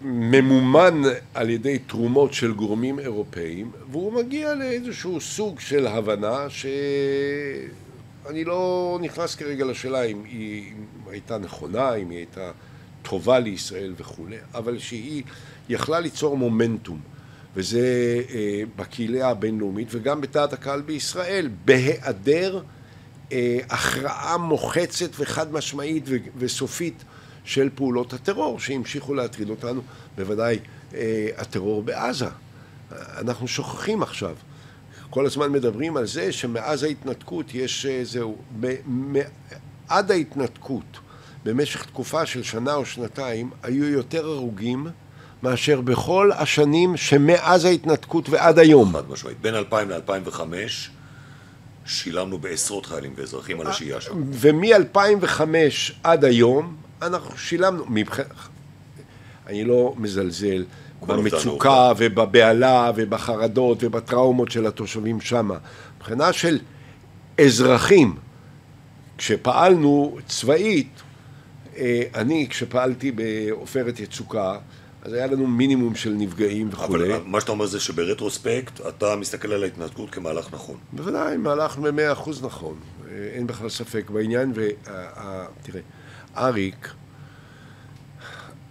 ממומן על ידי תרומות של גורמים אירופאים, והוא מגיע לאיזשהו סוג של הבנה שאני לא נכנס כרגע לשאלה אם היא הייתה נכונה, אם היא הייתה טובה לישראל וכולי, אבל שהיא יכלה ליצור מומנטום. וזה אה, בקהילה הבינלאומית וגם בדעת הקהל בישראל, בהיעדר אה, הכרעה מוחצת וחד משמעית ו- וסופית של פעולות הטרור שהמשיכו להטריד אותנו, בוודאי אה, הטרור בעזה. אנחנו שוכחים עכשיו, כל הזמן מדברים על זה שמאז ההתנתקות יש אה, זהו, מ- עד ההתנתקות במשך תקופה של שנה או שנתיים היו יותר הרוגים מאשר בכל השנים שמאז ההתנתקות ועד היום.
חד משמעית. בין 2000 ל-2005 שילמנו בעשרות חיילים ואזרחים על השהייה שם.
ומ-2005 עד היום אנחנו שילמנו, מבח... אני לא מזלזל במצוקה ובבהלה ובחרדות ובטראומות של התושבים שם. מבחינה של אזרחים, כשפעלנו צבאית, אה, אני כשפעלתי בעופרת יצוקה, אז היה לנו מינימום של נפגעים וכולי.
אבל מה שאתה אומר זה שברטרוספקט אתה מסתכל על ההתנתקות כמהלך נכון.
בוודאי, מהלך במאה אחוז נכון, אה, אין בכלל ספק בעניין, ותראה, אריק,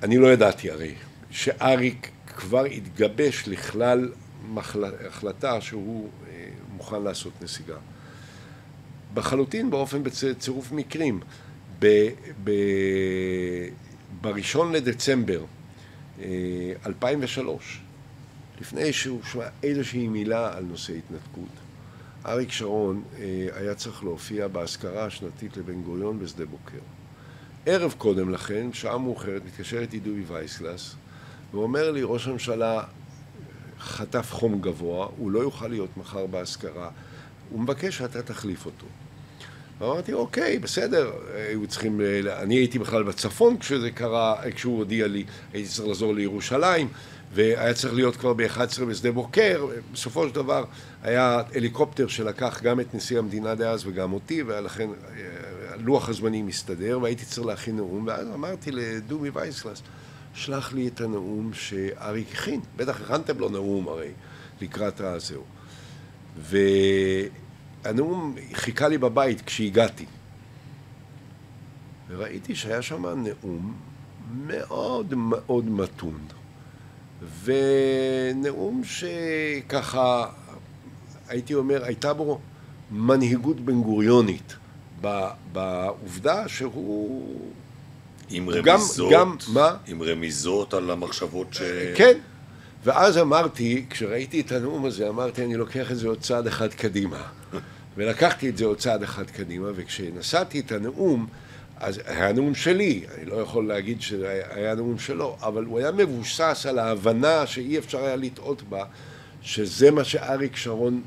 אני לא ידעתי הרי, שאריק כבר התגבש לכלל מחל... החלטה שהוא אה, מוכן לעשות נסיגה. בחלוטין באופן בצירוף מקרים. ב... ב... בראשון לדצמבר 2003, לפני שהוא שמע איזושהי מילה על נושא התנתקות, אריק שרון אה, היה צריך להופיע באזכרה השנתית לבן גוריון בשדה בוקר. ערב קודם לכן, שעה מאוחרת, מתקשר איתי דובי וייסגלס ואומר לי, ראש הממשלה חטף חום גבוה, הוא לא יוכל להיות מחר באזכרה, הוא מבקש שאתה תחליף אותו. ואמרתי, אוקיי, בסדר, היו צריכים, אני הייתי בכלל בצפון כשזה קרה, כשהוא הודיע לי, הייתי צריך לחזור לירושלים, והיה צריך להיות כבר ב-11 בשדה בוקר, בסופו של דבר היה הליקופטר שלקח גם את נשיא המדינה דאז וגם אותי, ולכן לוח הזמנים הסתדר, והייתי צריך להכין נאום, ואז אמרתי לדומי וייסלס, שלח לי את הנאום שאריק הכין, בטח הכנתם לו נאום הרי לקראת הזהו. הנאום חיכה לי בבית כשהגעתי. וראיתי שהיה שם נאום מאוד מאוד מתון. ונאום שככה, הייתי אומר, הייתה בו מנהיגות בן גוריונית. בעובדה שהוא...
עם
גם-
רמיזות,
גם- מה?
עם רמיזות על המחשבות ש...
כן. ואז אמרתי, כשראיתי את הנאום הזה, אמרתי, אני לוקח את זה עוד צעד אחד קדימה. <laughs> ולקחתי את זה עוד צעד אחד קדימה, וכשנשאתי את הנאום, אז היה נאום שלי, אני לא יכול להגיד שהיה נאום שלו, אבל הוא היה מבוסס על ההבנה שאי אפשר היה לטעות בה, שזה מה שאריק שרון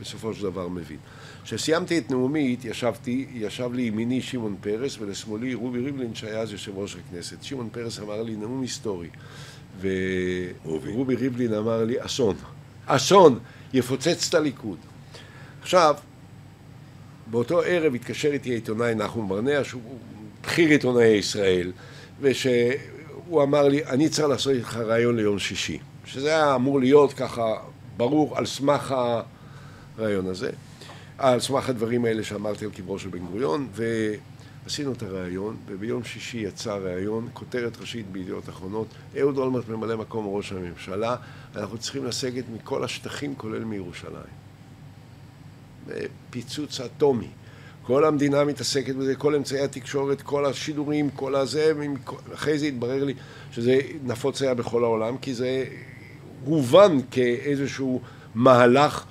בסופו של דבר מבין. כשסיימתי את נאומי, התיישבתי, ישב לי ימיני שמעון פרס ולשמאלי רובי ריבלין שהיה אז יושב ראש הכנסת. שמעון פרס אמר לי נאום היסטורי, ורובי ריבלין אמר לי אסון, אסון, יפוצץ את הליכוד. עכשיו, באותו ערב התקשר איתי העיתונאי נחום ברנע, שהוא בכיר עיתונאי ישראל, ושהוא אמר לי, אני צריך לעשות איתך רעיון ליום שישי. שזה היה אמור להיות ככה ברור על סמך הרעיון הזה, על סמך הדברים האלה שאמרתי על קברו של בן גוריון, ועשינו את הרעיון, וביום שישי יצא רעיון, כותרת ראשית בידיעות אחרונות, אהוד אולמרט ממלא מקום ראש הממשלה, אנחנו צריכים לסגת מכל השטחים כולל מירושלים. פיצוץ אטומי. כל המדינה מתעסקת בזה, כל אמצעי התקשורת, כל השידורים, כל הזה, אחרי זה התברר לי שזה נפוץ היה בכל העולם, כי זה הובן כאיזשהו מהלך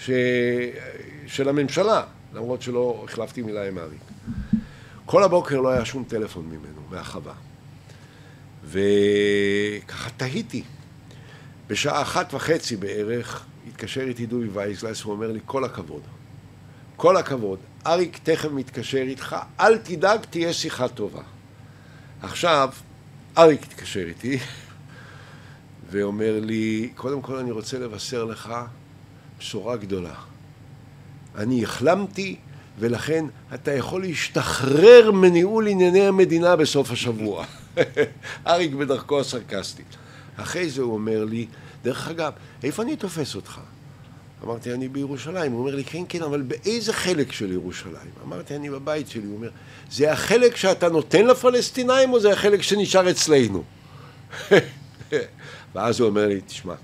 ש... של הממשלה, למרות שלא החלפתי מילה עם אריק. כל הבוקר לא היה שום טלפון ממנו, מהחווה. וככה תהיתי. בשעה אחת וחצי בערך התקשר איתי דובי וייזלס, הוא אומר לי, כל הכבוד. כל הכבוד, אריק תכף מתקשר איתך, אל תדאג, תהיה שיחה טובה. עכשיו, אריק התקשר איתי ואומר לי, קודם כל אני רוצה לבשר לך בשורה גדולה. אני החלמתי ולכן אתה יכול להשתחרר מניהול ענייני המדינה בסוף השבוע. <laughs> אריק בדרכו הסרקסטית. אחרי זה הוא אומר לי, דרך אגב, איפה אני תופס אותך? אמרתי, אני בירושלים. הוא אומר לי, כן, כן, אבל באיזה חלק של ירושלים? אמרתי, אני בבית שלי. הוא אומר, זה החלק שאתה נותן לפלסטינאים או זה החלק שנשאר אצלנו? <laughs> ואז הוא אומר לי, תשמע,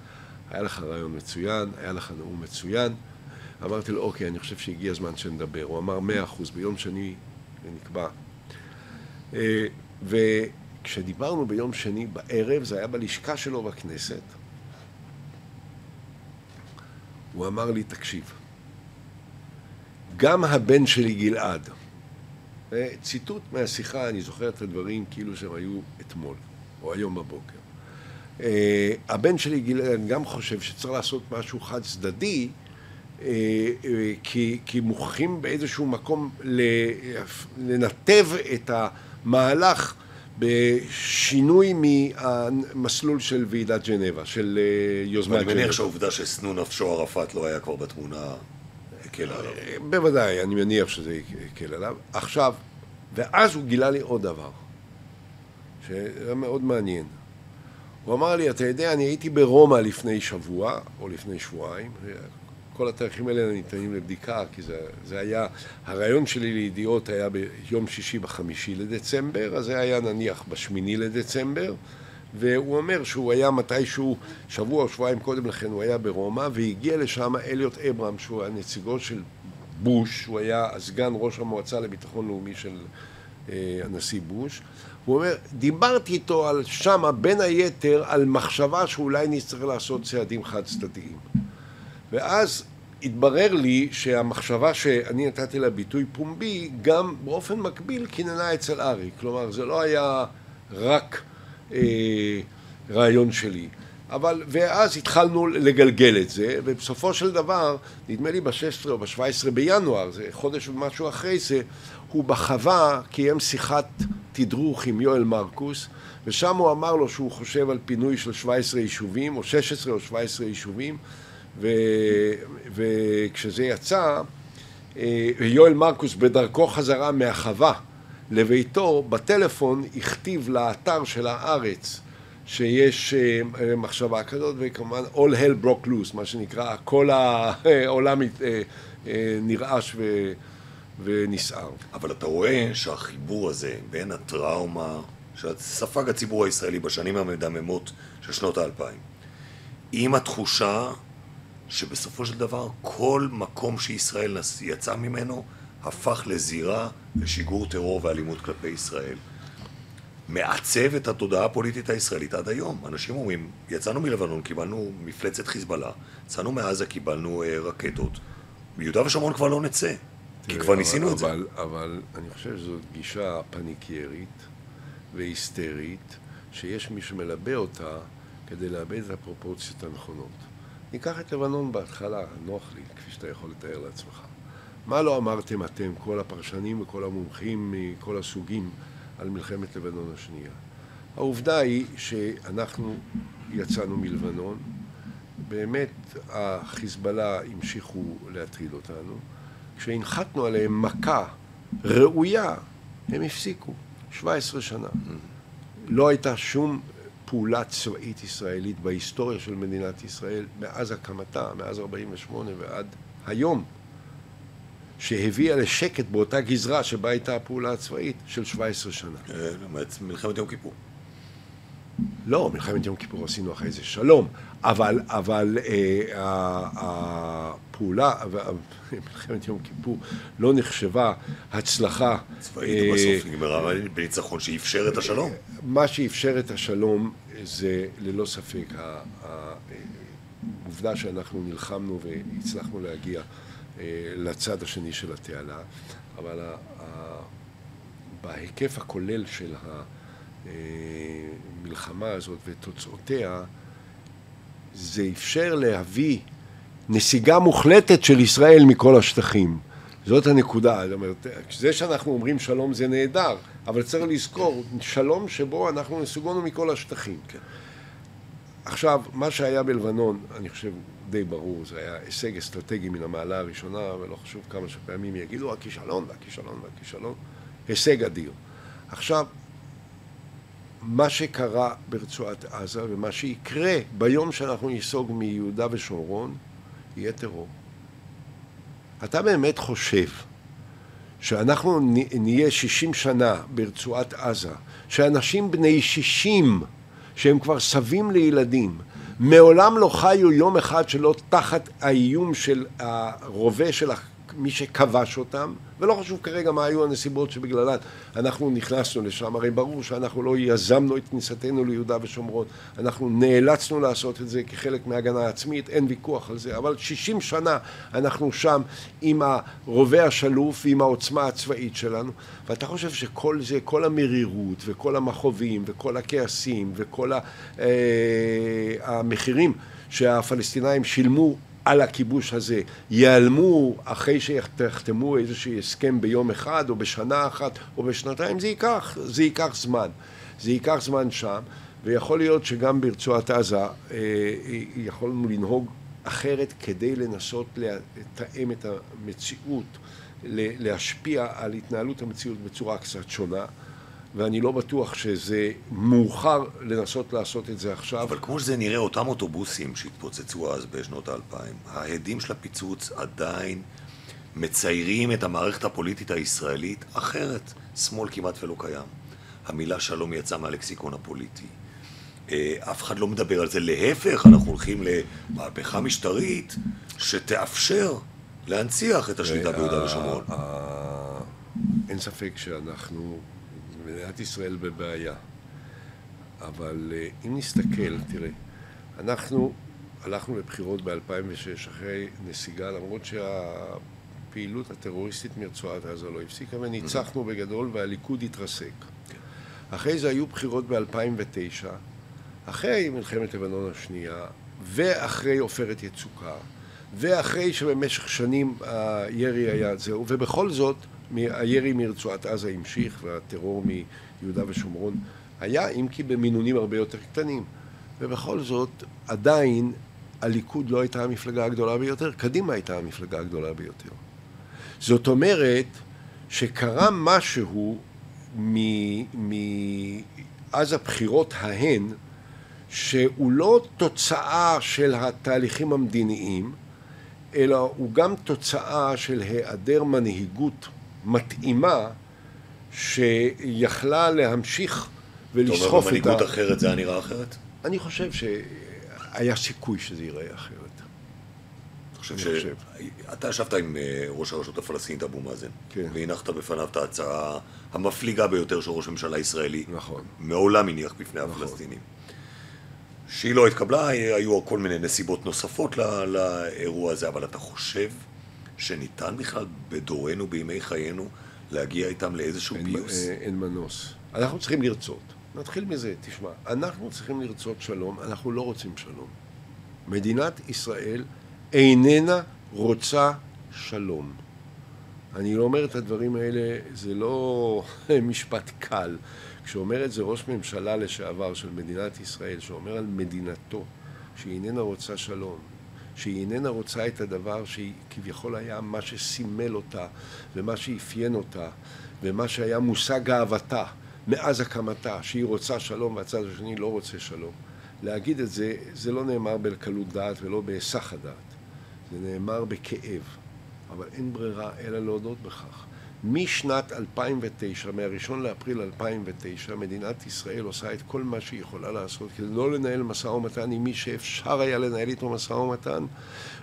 היה לך רעיון מצוין, היה לך נאום מצוין. אמרתי לו, אוקיי, אני חושב שהגיע הזמן שנדבר. הוא אמר, מאה אחוז, ביום שני נקבע. אה, וכשדיברנו ביום שני בערב, זה היה בלשכה שלו בכנסת, הוא אמר לי, תקשיב, גם הבן שלי גלעד, ציטוט מהשיחה, אני זוכר את הדברים כאילו שהם היו אתמול, או היום בבוקר. אה, הבן שלי גלעד גם חושב שצריך לעשות משהו חד צדדי, אה, אה, כי, כי מוכרחים באיזשהו מקום לנתב את המהלך בשינוי מהמסלול של ועידת ג'נבה, של יוזמת
ג'נבה.
ואני
מניח שהעובדה ששנוא נפשו ערפאת לא היה כבר בתמונה הקלה עליו.
בוודאי, אני מניח שזה הקל עליו. עכשיו, ואז הוא גילה לי עוד דבר, שהיה מאוד מעניין. הוא אמר לי, אתה יודע, אני הייתי ברומא לפני שבוע, או לפני שבועיים, כל התאריכים האלה ניתנים לבדיקה, כי זה, זה היה, הרעיון שלי לידיעות היה ביום שישי בחמישי לדצמבר, אז זה היה נניח בשמיני לדצמבר, והוא אומר שהוא היה מתישהו, שבוע או שבועיים קודם לכן הוא היה ברומא, והגיע לשם אליוט אברהם, שהוא הנציגו של בוש, הוא היה סגן ראש המועצה לביטחון לאומי של אה, הנשיא בוש. הוא אומר, דיברתי איתו על שמה, בין היתר, על מחשבה שאולי נצטרך לעשות צעדים חד צדדיים. ואז התברר לי שהמחשבה שאני נתתי לה ביטוי פומבי, גם באופן מקביל קיננה אצל אריק. כלומר, זה לא היה רק אה, רעיון שלי. אבל, ואז התחלנו לגלגל את זה, ובסופו של דבר, נדמה לי ב-16 או ב-17 בינואר, זה חודש ומשהו אחרי זה, הוא בחווה קיים שיחת תדרוך עם יואל מרקוס, ושם הוא אמר לו שהוא חושב על פינוי של 17 יישובים, או 16 או 17 יישובים, ו, וכשזה יצא, אה, יואל מרקוס בדרכו חזרה מהחווה לביתו, בטלפון הכתיב לאתר של הארץ שיש אה, מחשבה כזאת, וכמובן all hell broke loose, מה שנקרא, כל העולם אה, נרעש ו... ונסער.
אבל אתה רואה שהחיבור הזה בין הטראומה שספג הציבור הישראלי בשנים המדממות של שנות האלפיים, עם התחושה שבסופו של דבר כל מקום שישראל יצא ממנו הפך לזירה לשיגור טרור ואלימות כלפי ישראל. מעצב את התודעה הפוליטית הישראלית עד היום. אנשים אומרים, יצאנו מלבנון, קיבלנו מפלצת חיזבאללה, יצאנו מעזה, קיבלנו אה, רקטות, מיהודה ושומרון כבר לא נצא. כי כבר ניסינו
אבל,
את זה.
אבל, אבל אני חושב שזאת גישה פניקיירית והיסטרית, שיש מי שמלבה אותה כדי לאבד את הפרופורציות הנכונות. ניקח את לבנון בהתחלה, נוח לי, כפי שאתה יכול לתאר לעצמך. מה לא אמרתם אתם, כל הפרשנים וכל המומחים מכל הסוגים, על מלחמת לבנון השנייה? העובדה היא שאנחנו יצאנו מלבנון, באמת החיזבאללה המשיכו להטריד אותנו, כשהנחתנו עליהם מכה ראויה, הם הפסיקו, 17 שנה. לא הייתה שום פעולה צבאית ישראלית בהיסטוריה של מדינת ישראל מאז הקמתה, מאז 48' ועד היום, שהביאה לשקט באותה גזרה שבה הייתה הפעולה הצבאית של 17 שנה.
למעט מלחמת יום כיפור.
לא, מלחמת יום כיפור עשינו אחרי זה שלום, אבל, אבל אה, הפעולה, מלחמת יום כיפור לא נחשבה הצלחה.
צבאית
אה,
בסוף נגמרה בניצחון שאפשר את השלום.
מה שאפשר את השלום זה ללא ספק ה- ה- העובדה שאנחנו נלחמנו והצלחנו להגיע אה, לצד השני של התעלה, אבל ה- ה- בהיקף הכולל של המלחמה הזאת ותוצאותיה, זה אפשר להביא נסיגה מוחלטת של ישראל מכל השטחים. זאת הנקודה, זאת אומרת, זה שאנחנו אומרים שלום זה נהדר, אבל צריך לזכור, שלום שבו אנחנו נסוגונו מכל השטחים. כן. עכשיו, מה שהיה בלבנון, אני חושב די ברור, זה היה הישג אסטרטגי מן המעלה הראשונה, ולא חשוב כמה שפעמים יגידו הכישלון והכישלון והכישלון, הישג אדיר. עכשיו, מה שקרה ברצועת עזה ומה שיקרה ביום שאנחנו ניסוג מיהודה ושומרון, יהיה טרור. אתה באמת חושב שאנחנו נהיה 60 שנה ברצועת עזה, שאנשים בני 60 שהם כבר סבים לילדים, מעולם לא חיו יום אחד שלא תחת האיום של הרובה של מי שכבש אותם, ולא חשוב כרגע מה היו הנסיבות שבגללן אנחנו נכנסנו לשם, הרי ברור שאנחנו לא יזמנו את כניסתנו ליהודה ושומרון, אנחנו נאלצנו לעשות את זה כחלק מהגנה עצמית, אין ויכוח על זה, אבל 60 שנה אנחנו שם עם הרובה השלוף ועם העוצמה הצבאית שלנו, ואתה חושב שכל זה, כל המרירות וכל המכאובים וכל הכעסים וכל אה, המחירים שהפלסטינאים שילמו על הכיבוש הזה ייעלמו אחרי שיחתמו איזשהו הסכם ביום אחד או בשנה אחת או בשנתיים, זה ייקח, זה ייקח זמן. זה ייקח זמן שם, ויכול להיות שגם ברצועת עזה אה, יכולנו לנהוג אחרת כדי לנסות לתאם את המציאות, להשפיע על התנהלות המציאות בצורה קצת שונה. ואני לא בטוח שזה מאוחר לנסות לעשות את זה עכשיו.
אבל כמו שזה נראה, אותם אוטובוסים שהתפוצצו אז בשנות האלפיים, ההדים של הפיצוץ עדיין מציירים את המערכת הפוליטית הישראלית אחרת. שמאל כמעט ולא קיים. המילה שלום יצאה מהלקסיקון הפוליטי. אה, אף אחד לא מדבר על זה. להפך, אנחנו הולכים למהפכה משטרית שתאפשר להנציח את השליטה ביהודה ושומרון.
אין ספק שאנחנו מדינת ישראל בבעיה. אבל אה, אם נסתכל, תראה, אנחנו הלכנו לבחירות ב-2006 אחרי נסיגה, למרות שהפעילות הטרוריסטית מרצועת עזה לא הפסיקה, וניצחנו בגדול והליכוד התרסק. אחרי זה היו בחירות ב-2009, אחרי מלחמת לבנון השנייה, ואחרי עופרת יצוקה, ואחרי שבמשך שנים הירי היה זהו, ובכל זאת הירי מרצועת עזה המשיך והטרור מיהודה ושומרון היה, אם כי במינונים הרבה יותר קטנים. ובכל זאת, עדיין הליכוד לא הייתה המפלגה הגדולה ביותר, קדימה הייתה המפלגה הגדולה ביותר. זאת אומרת שקרה משהו מאז הבחירות ההן, שהוא לא תוצאה של התהליכים המדיניים, אלא הוא גם תוצאה של היעדר מנהיגות מתאימה שיכלה להמשיך ולסחוף את ה...
אתה אומר במנהיגות אחרת זה היה נראה אחרת?
אני חושב שהיה סיכוי שזה ייראה אחרת.
אתה חושב ש... אתה ישבת עם אה, ראש הרשות הפלסטינית אבו מאזן.
כן.
והנחת בפניו את ההצעה המפליגה ביותר של ראש ממשלה ישראלי.
נכון.
מעולם הניח בפני נכון. הפלסטינים. שהיא לא התקבלה, היו כל מיני נסיבות נוספות לאירוע הזה, אבל אתה חושב שניתן בכלל בדורנו, בימי חיינו, להגיע איתם לאיזשהו
אין,
פיוס?
אין, אין מנוס. אנחנו צריכים לרצות. נתחיל מזה, תשמע, אנחנו צריכים לרצות שלום, אנחנו לא רוצים שלום. מדינת ישראל איננה רוצה שלום. אני לא אומר את הדברים האלה, זה לא <laughs> משפט קל. כשאומר את זה ראש ממשלה לשעבר של מדינת ישראל, שאומר על מדינתו שהיא איננה רוצה שלום, שהיא איננה רוצה את הדבר שהיא כביכול היה מה שסימל אותה ומה שאפיין אותה ומה שהיה מושג אהבתה מאז הקמתה, שהיא רוצה שלום והצד השני לא רוצה שלום. להגיד את זה, זה לא נאמר בקלות דעת ולא בהיסח הדעת, זה נאמר בכאב, אבל אין ברירה אלא להודות בכך. משנת 2009, מהראשון לאפריל 2009, מדינת ישראל עושה את כל מה שהיא יכולה לעשות כדי לא לנהל משא ומתן עם מי שאפשר היה לנהל איתו משא ומתן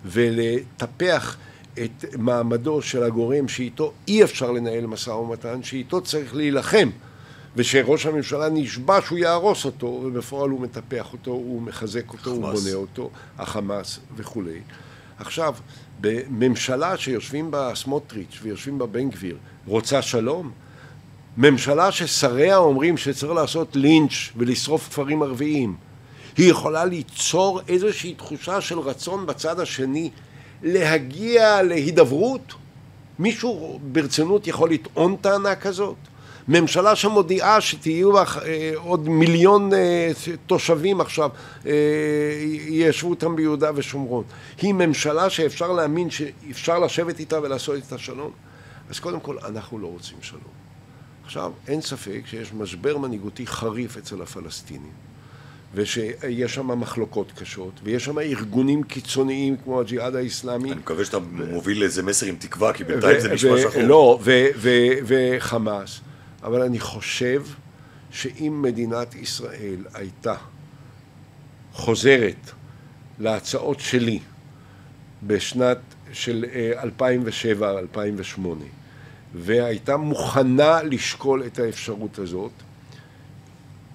ולטפח את מעמדו של הגורם שאיתו אי אפשר לנהל משא ומתן, שאיתו צריך להילחם ושראש הממשלה נשבע שהוא יהרוס אותו ובפועל הוא מטפח אותו, הוא מחזק אותו, הוא בונה אותו, החמאס וכולי. עכשיו, בממשלה שיושבים בה סמוטריץ' ויושבים בה בן גביר, רוצה שלום? ממשלה ששריה אומרים שצריך לעשות לינץ' ולשרוף כפרים ערביים, היא יכולה ליצור איזושהי תחושה של רצון בצד השני להגיע להידברות? מישהו ברצינות יכול לטעון טענה כזאת? ממשלה שמודיעה שתהיו אה, עוד מיליון אה, תושבים עכשיו אה, יישבו אותם ביהודה ושומרון היא ממשלה שאפשר להאמין שאפשר לשבת איתה ולעשות איתה שלום אז קודם כל אנחנו לא רוצים שלום עכשיו אין ספק שיש משבר מנהיגותי חריף אצל הפלסטינים ושיש שם מחלוקות קשות, ויש שם ארגונים קיצוניים כמו הג'יהאד האיסלאמי.
אני מקווה שאתה מוביל איזה מסר עם תקווה, כי בינתיים זה נשמע שחור.
לא, וחמאס. אבל אני חושב שאם מדינת ישראל הייתה חוזרת להצעות שלי בשנת של 2007-2008 אה, והייתה מוכנה לשקול את האפשרות הזאת,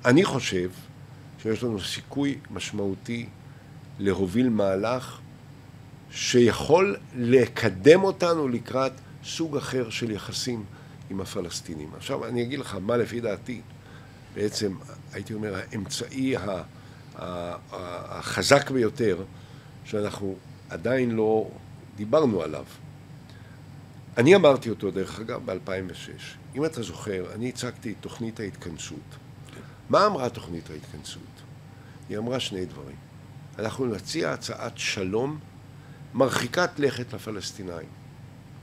אני חושב שיש לנו סיכוי משמעותי להוביל מהלך שיכול לקדם אותנו לקראת סוג אחר של יחסים עם הפלסטינים. עכשיו אני אגיד לך מה לפי דעתי בעצם, הייתי אומר, האמצעי החזק ביותר שאנחנו עדיין לא דיברנו עליו. אני אמרתי אותו דרך אגב ב-2006. אם אתה זוכר, אני הצגתי את תוכנית ההתכנסות. מה אמרה תוכנית ההתכנסות? היא אמרה שני דברים. אנחנו נציע הצעת שלום מרחיקת לכת לפלסטינאים,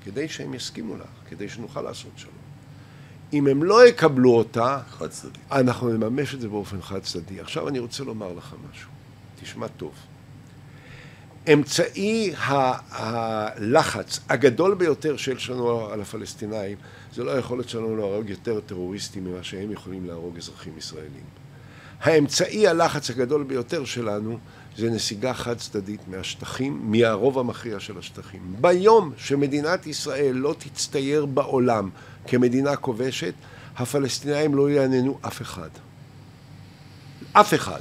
כדי שהם יסכימו לה, כדי שנוכל לעשות שלום. אם הם לא יקבלו אותה, אנחנו נממש את זה באופן חד צדדי. עכשיו אני רוצה לומר לך משהו, תשמע טוב. אמצעי הלחץ הגדול ביותר שיש לנו על הפלסטינאים זה לא היכולת שלנו להרוג יותר טרוריסטים ממה שהם יכולים להרוג אזרחים ישראלים. האמצעי הלחץ הגדול ביותר שלנו זה נסיגה חד צדדית מהשטחים, מהרוב המכריע של השטחים. ביום שמדינת ישראל לא תצטייר בעולם כמדינה כובשת, הפלסטינאים לא יעניינו אף אחד. אף אחד.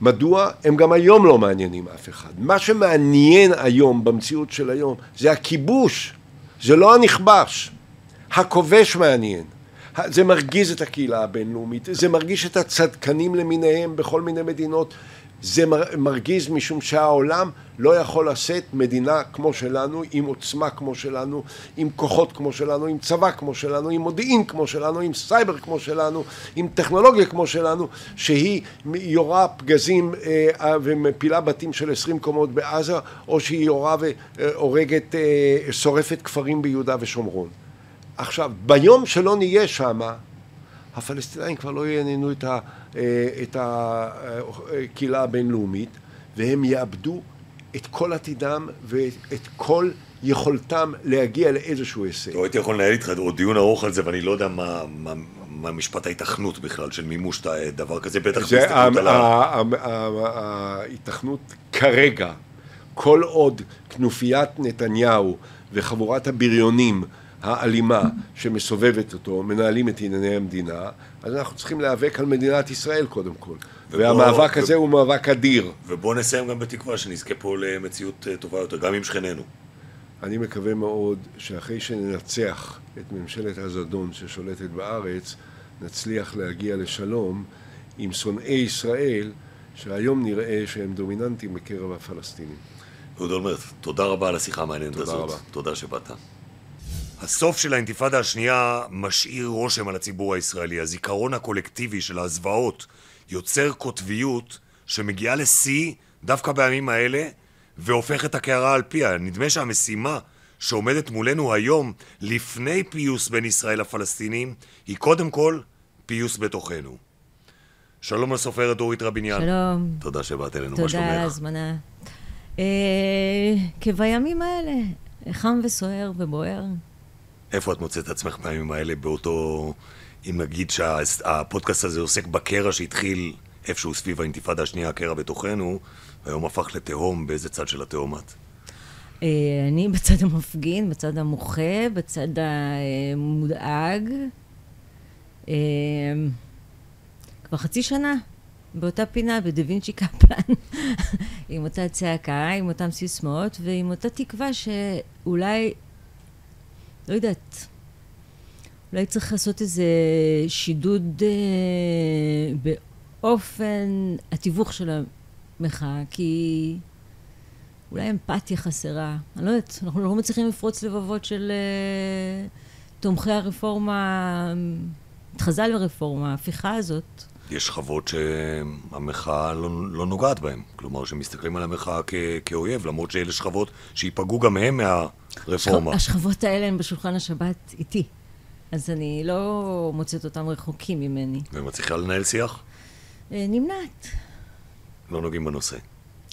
מדוע? הם גם היום לא מעניינים אף אחד. מה שמעניין היום, במציאות של היום, זה הכיבוש, זה לא הנכבש. הכובש מעניין. זה מרגיז את הקהילה הבינלאומית, זה מרגיש את הצדקנים למיניהם בכל מיני מדינות זה מרגיז משום שהעולם לא יכול לשאת מדינה כמו שלנו, עם עוצמה כמו שלנו, עם כוחות כמו שלנו, עם צבא כמו שלנו, עם מודיעין כמו שלנו, עם סייבר כמו שלנו, עם טכנולוגיה כמו שלנו, שהיא יורה פגזים אה, ומפילה בתים של עשרים קומות בעזה, או שהיא יורה והורגת, אה, שורפת כפרים ביהודה ושומרון. עכשיו, ביום שלא נהיה שמה, הפלסטינאים כבר לא יעניינו את, ה, אה, את הקהילה הבינלאומית והם יאבדו את כל עתידם ואת כל יכולתם להגיע לאיזשהו הישג.
לא הייתי יכול לנהל איתך עוד דיון ארוך על זה ואני לא יודע מה, מה, מה משפט ההיתכנות בכלל של מימוש דבר כזה, בטח
בהסתכלות על ה... ההיתכנות כרגע, כל עוד כנופיית נתניהו וחבורת הבריונים האלימה שמסובבת אותו, מנהלים את ענייני המדינה, אז אנחנו צריכים להיאבק על מדינת ישראל קודם כל. ובוא, והמאבק ו... הזה הוא מאבק אדיר.
ובואו נסיים גם בתקווה שנזכה פה למציאות אה, טובה יותר, גם עם שכנינו.
אני מקווה מאוד שאחרי שננצח את ממשלת הזדון ששולטת בארץ, נצליח להגיע לשלום עם שונאי ישראל שהיום נראה שהם דומיננטיים בקרב הפלסטינים.
אהוד אולמרט, תודה רבה על השיחה המעניינת
תודה
הזאת.
רבה.
תודה שבאת. הסוף של האינתיפאדה השנייה משאיר רושם על הציבור הישראלי. הזיכרון הקולקטיבי של הזוועות יוצר קוטביות שמגיעה לשיא דווקא בימים האלה והופך את הקערה על פיה. נדמה שהמשימה שעומדת מולנו היום, לפני פיוס בין ישראל לפלסטינים, היא קודם כל פיוס בתוכנו. שלום לסופרת אורית רביניאן.
שלום.
תודה שבאת אלינו, מה
תודה
שלומך?
על ההזמנה. אה, כבימים האלה, חם וסוער ובוער.
איפה את מוצאת את עצמך בימים האלה באותו... אם נגיד שהפודקאסט הזה עוסק בקרע שהתחיל איפשהו סביב האינתיפאדה השנייה, הקרע בתוכנו, והיום הפך לתהום, באיזה צד של התהום את?
אה, אני <laughs> בצד המפגין, בצד המוחה, בצד המודאג. אה, כבר חצי שנה, באותה פינה, בדה וינצ'י קפלן, <laughs> עם אותה צעקה, עם אותן סיסמאות, ועם אותה תקווה שאולי, לא יודעת, אולי צריך לעשות איזה שידוד אה, באופן התיווך של המחאה, כי אולי אמפתיה חסרה. אני לא יודעת, אנחנו לא מצליחים לפרוץ לבבות של אה, תומכי הרפורמה, התחזה לרפורמה, ההפיכה הזאת.
יש שכבות שהמחאה לא, לא נוגעת בהן. כלומר, שמסתכלים על המחאה כ, כאויב, למרות שאלה שכבות שייפגעו גם הם מהרפורמה.
השכבות האלה הן בשולחן השבת איתי. אז אני לא מוצאת אותם רחוקים ממני.
ומצליחה לנהל שיח?
אה, נמנעת,
לא נוגעים בנושא.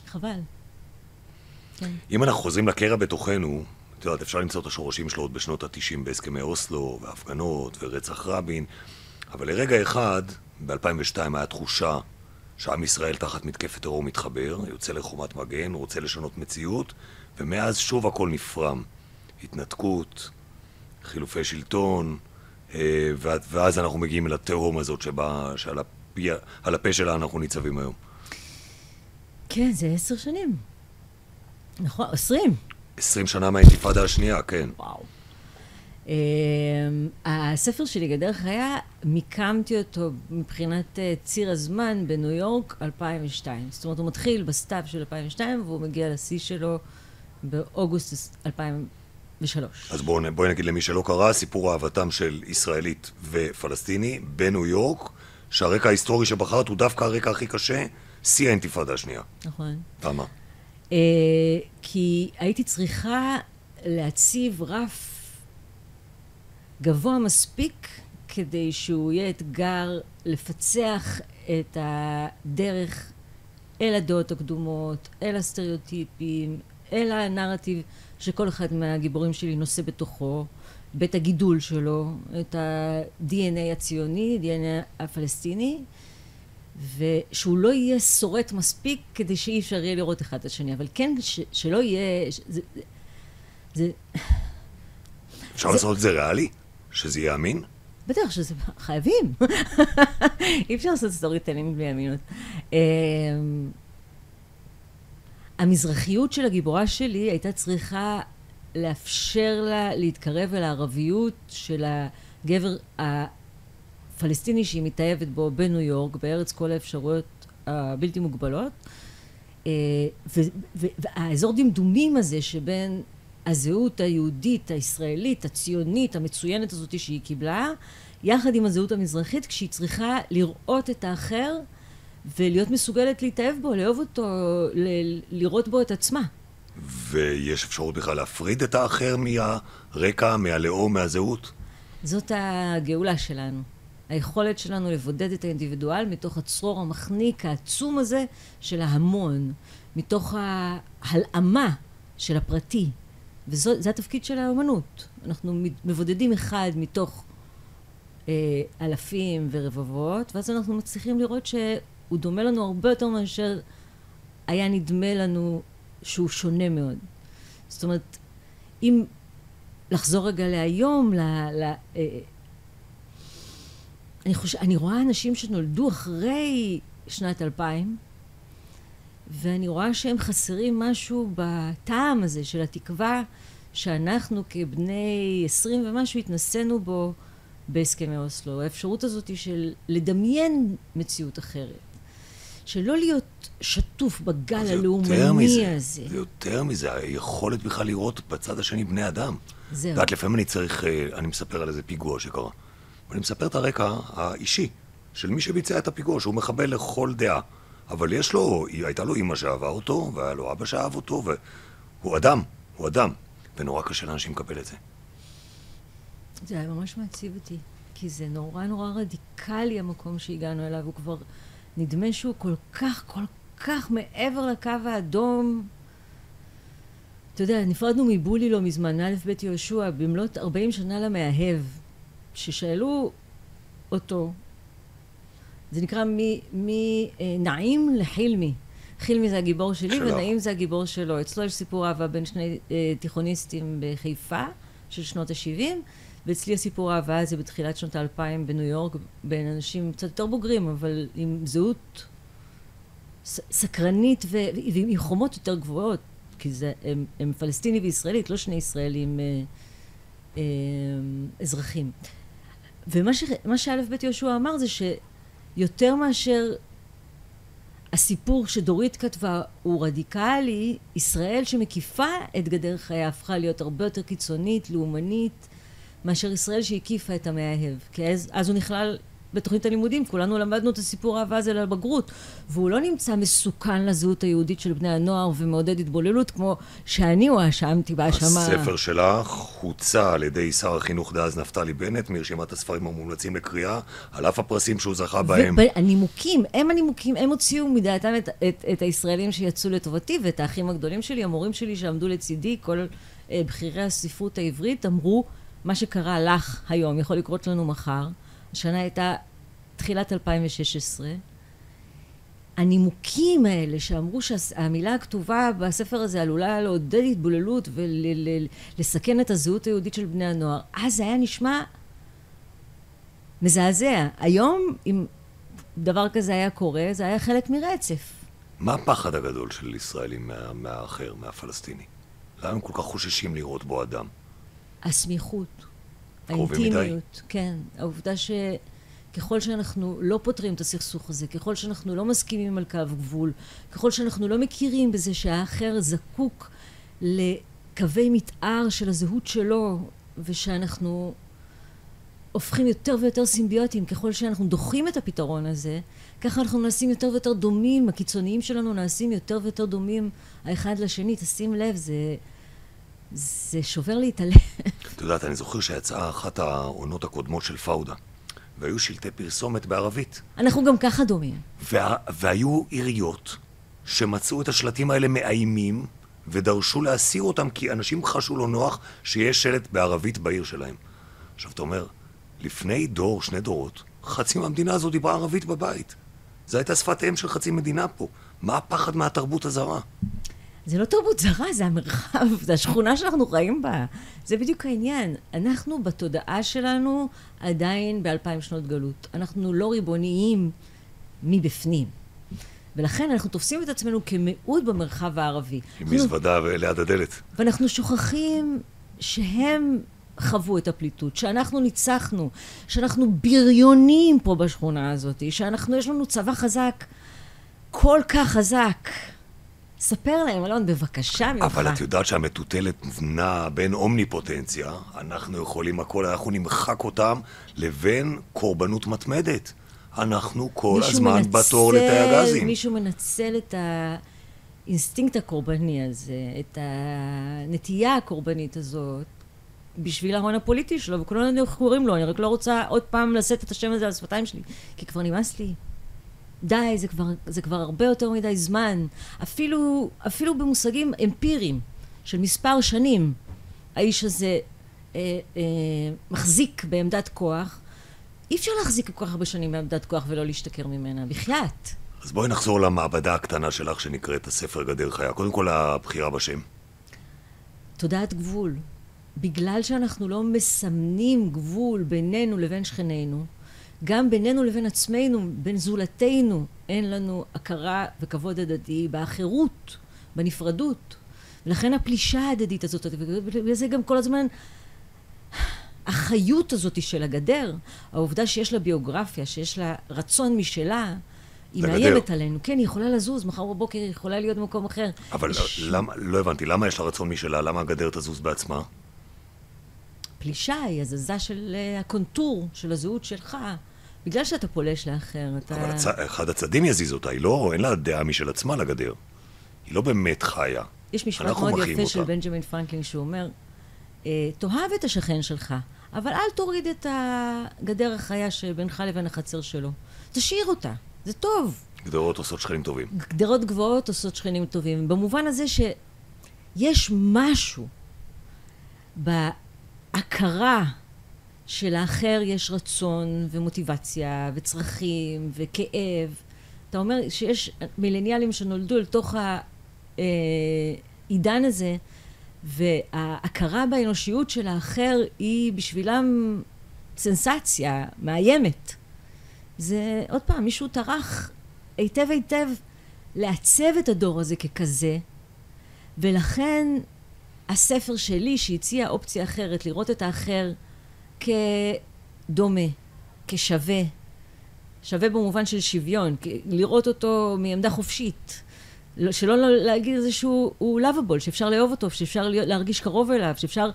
חבל. כן.
אם אנחנו חוזרים לקרע בתוכנו, את יודעת, אפשר למצוא את השורשים שלו עוד בשנות ה-90 בהסכמי אוסלו, והפגנות, ורצח רבין, אבל לרגע אחד, ב-2002 היה תחושה שעם ישראל תחת מתקפת טרור מתחבר, יוצא לחומת מגן, רוצה לשנות מציאות, ומאז שוב הכל נפרם. התנתקות, חילופי שלטון, אה, ואז- אנחנו מגיעים אל התהום הזאת שבה, שעל הפי, הפה שלה אנחנו ניצבים היום.
כן, זה עשר שנים. נכון, עשרים.
עשרים שנה מהאינתיפאדה השנייה, כן.
וואו. Um, הספר שלי, גדר חיה, מיקמתי אותו מבחינת uh, ציר הזמן בניו יורק 2002. זאת אומרת, הוא מתחיל בסתיו של 2002 והוא מגיע לשיא שלו באוגוסט 2003.
אז בואו בוא נגיד למי שלא קרא, סיפור אהבתם של ישראלית ופלסטיני בניו יורק, שהרקע ההיסטורי שבחרת הוא דווקא הרקע הכי קשה, שיא האינתיפאדה השנייה.
נכון.
למה?
Uh, כי הייתי צריכה להציב רף גבוה מספיק כדי שהוא יהיה אתגר לפצח את הדרך אל הדעות הקדומות, אל הסטריאוטיפים, אל הנרטיב שכל אחד מהגיבורים שלי נושא בתוכו, בית הגידול שלו, את ה-DNA הציוני, DNA הפלסטיני, ושהוא לא יהיה שורט מספיק כדי שאי אפשר יהיה לראות אחד את השני, אבל כן ש- שלא יהיה... זה, זה,
אפשר לעשות את זה ריאלי? שזה יהיה אמין?
בטח שזה חייבים. אי אפשר לעשות storytelling בלי אמינות. אמ, המזרחיות של הגיבורה שלי הייתה צריכה לאפשר לה להתקרב אל הערביות של הגבר הפלסטיני שהיא מתאהבת בו בניו יורק, בארץ כל האפשרויות הבלתי מוגבלות. אה, והאזור דמדומים הזה שבין הזהות היהודית, הישראלית, הציונית, המצוינת הזאת שהיא קיבלה, יחד עם הזהות המזרחית, כשהיא צריכה לראות את האחר ולהיות מסוגלת להתאהב בו, לאהוב אותו, ל- לראות בו את עצמה.
ויש אפשרות בכלל להפריד את האחר מהרקע, מהלאום, מהזהות?
זאת הגאולה שלנו. היכולת שלנו לבודד את האינדיבידואל מתוך הצרור המחניק העצום הזה של ההמון, מתוך ההלאמה של הפרטי. וזה התפקיד של האומנות. אנחנו מבודדים אחד מתוך אה, אלפים ורבבות, ואז אנחנו מצליחים לראות שהוא דומה לנו הרבה יותר מאשר היה נדמה לנו שהוא שונה מאוד. זאת אומרת, אם לחזור רגע להיום, ל... ל אה, אני, חושב, אני רואה אנשים שנולדו אחרי שנת 2000, ואני רואה שהם חסרים משהו בטעם הזה של התקווה שאנחנו כבני 20 ומשהו התנסינו בו בהסכמי אוסלו. האפשרות הזאת של לדמיין מציאות אחרת. שלא להיות שטוף בגל הלאומני
מזה,
הזה.
זה יותר מזה, היכולת בכלל לראות בצד השני בני אדם.
זהו.
את יודעת, לפעמים אני צריך, אה, אני מספר על איזה פיגוע שקרה. ואני מספר את הרקע האישי של מי שביצע את הפיגוע, שהוא מחבל לכל דעה. אבל יש לו, הייתה לו אימא שאהבה אותו, והיה לו אבא שאהב אותו, והוא אדם, הוא אדם. ונורא קשה לאנשים לקבל את זה.
זה היה ממש מעציב אותי, כי זה נורא נורא רדיקלי המקום שהגענו אליו, הוא כבר נדמה שהוא כל כך, כל כך מעבר לקו האדום. אתה יודע, נפרדנו מבולי לא מזמן, מא' ב' יהושע, במלאת 40 שנה למאהב, ששאלו אותו, זה נקרא מנעים לחילמי. חילמי זה הגיבור שלי,
שלך.
ונעים זה הגיבור שלו. אצלו יש סיפור אהבה בין שני אה, תיכוניסטים בחיפה, של שנות ה-70, ואצלי הסיפור האהבה הזה בתחילת שנות האלפיים בניו יורק, בין אנשים קצת יותר בוגרים, אבל עם זהות סקרנית ו- ועם חומות יותר גבוהות, כי זה, הם, הם פלסטיני וישראלית, לא שני ישראלים אה, אה, אזרחים. ומה ש- מה שא' ב' יהושע אמר זה שיותר מאשר הסיפור שדורית כתבה הוא רדיקלי, ישראל שמקיפה את גדר חייה הפכה להיות הרבה יותר קיצונית, לאומנית, מאשר ישראל שהקיפה את המאהב. כי אז, אז הוא נכלל בתוכנית הלימודים, כולנו למדנו את הסיפור האהבה הזה לבגרות, והוא לא נמצא מסוכן לזהות היהודית של בני הנוער ומעודד התבוללות, כמו שאני הואשמתי בהאשמה.
הספר שלך הוצע על ידי שר החינוך דאז נפתלי בנט מרשימת הספרים המומלצים לקריאה, על אף הפרסים שהוא זכה בהם.
והנימוקים, הם הנימוקים, הם הוציאו מדעתם את, את, את הישראלים שיצאו לטובתי ואת האחים הגדולים שלי, המורים שלי שעמדו לצידי, כל אה, בכירי הספרות העברית, אמרו, מה שקרה לך היום יכול לקרות לנו מחר. השנה הייתה תחילת 2016. הנימוקים האלה שאמרו שהמילה הכתובה בספר הזה עלולה לעודד התבוללות ולסכן את הזהות היהודית של בני הנוער, אז זה היה נשמע מזעזע. היום, אם דבר כזה היה קורה, זה היה חלק מרצף.
מה הפחד הגדול של ישראלים מה- מהאחר, מהפלסטיני? למה הם כל כך חוששים לראות בו אדם?
הסמיכות. האינטימיות, כן. העובדה שככל שאנחנו לא פותרים את הסכסוך הזה, ככל שאנחנו לא מסכימים על קו גבול, ככל שאנחנו לא מכירים בזה שהאחר זקוק לקווי מתאר של הזהות שלו, ושאנחנו הופכים יותר ויותר סימביוטיים, ככל שאנחנו דוחים את הפתרון הזה, ככה אנחנו נעשים יותר ויותר דומים, הקיצוניים שלנו נעשים יותר ויותר דומים האחד לשני. תשים לב, זה... זה שובר לי את הלב.
את יודעת, אני זוכר שיצאה אחת העונות הקודמות של פאודה, והיו שלטי פרסומת בערבית.
אנחנו גם ככה דומים.
וה, והיו עיריות שמצאו את השלטים האלה מאיימים ודרשו להסיר אותם כי אנשים חשו לא נוח שיש שלט בערבית בעיר שלהם. עכשיו, אתה אומר, לפני דור, שני דורות, חצי מהמדינה הזו דיברה ערבית בבית. זו הייתה שפת אם של חצי מדינה פה. מה הפחד מהתרבות הזרה?
זה לא תרבות זרה, זה המרחב, זה השכונה שאנחנו חיים בה. זה בדיוק העניין. אנחנו בתודעה שלנו עדיין באלפיים שנות גלות. אנחנו לא ריבוניים מבפנים. ולכן אנחנו תופסים את עצמנו כמיעוט במרחב הערבי.
עם
אנחנו-
מזוודה ליד הדלת.
ואנחנו שוכחים שהם חוו את הפליטות, שאנחנו ניצחנו, שאנחנו בריונים פה בשכונה הזאת, שאנחנו, יש לנו צבא חזק, כל כך חזק. ספר להם, אלון, בבקשה ממך.
אבל את יודעת שהמטוטלת נעה בין אומניפוטנציה, אנחנו יכולים הכל, אנחנו נמחק אותם, לבין קורבנות מתמדת. אנחנו כל הזמן
מנצל-
בתור לתאי הגזים.
מישהו מנצל את האינסטינקט הקורבני הזה, את הנטייה הקורבנית הזאת, בשביל ההון הפוליטי שלו, וכולנו קוראים לו, אני רק לא רוצה עוד פעם לשאת את השם הזה על השפתיים שלי, כי כבר נמאס לי. די, זה כבר, זה כבר הרבה יותר מדי זמן. אפילו, אפילו במושגים אמפיריים של מספר שנים, האיש הזה אה, אה, מחזיק בעמדת כוח. אי אפשר להחזיק כל כך הרבה שנים בעמדת כוח ולא להשתכר ממנה, בחייאת.
אז בואי נחזור למעבדה הקטנה שלך שנקראת הספר גדר חיה. קודם כל הבחירה בשם.
תודעת גבול. בגלל שאנחנו לא מסמנים גבול בינינו לבין שכנינו, גם בינינו לבין עצמנו, בין זולתנו, אין לנו הכרה וכבוד הדדי באחרות, בנפרדות. ולכן הפלישה ההדדית הזאת, ובגלל זה גם כל הזמן החיות הזאת של הגדר, העובדה שיש לה ביוגרפיה, שיש לה רצון משלה, היא. מאיימת עלינו. כן, היא יכולה לזוז, מחר בבוקר היא יכולה להיות במקום אחר.
אבל
יש
למה, לא הבנתי, למה יש לה רצון משלה? למה הגדר תזוז בעצמה?
פלישה היא הזזה של אה, הקונטור של הזהות שלך. בגלל שאתה פולש לאחר, אתה...
אבל הצ... אחד הצדדים יזיז אותה, היא לא, אין לה דעה משל עצמה לגדר. היא לא באמת חיה.
יש משפט מאוד יפה של
אותה.
בנג'מין פרנקלין שהוא אומר, אה, תאהב את השכן שלך, אבל אל תוריד את הגדר החיה שבינך לבין החצר שלו. תשאיר אותה, זה טוב.
גדרות עושות שכנים טובים.
גדרות גבוהות עושות שכנים טובים. במובן הזה שיש משהו בהכרה שלאחר יש רצון ומוטיבציה וצרכים וכאב. אתה אומר שיש מילניאלים שנולדו לתוך העידן הזה, וההכרה באנושיות של האחר היא בשבילם סנסציה מאיימת. זה, עוד פעם, מישהו טרח היטב היטב לעצב את הדור הזה ככזה, ולכן הספר שלי שהציע אופציה אחרת, לראות את האחר כדומה, כשווה, שווה במובן של שוויון, לראות אותו מעמדה חופשית, לא- שלא להגיד איזה שהוא הוא lovable, שאפשר לאהוב אותו, שאפשר להרגיש קרוב אליו, שאפשר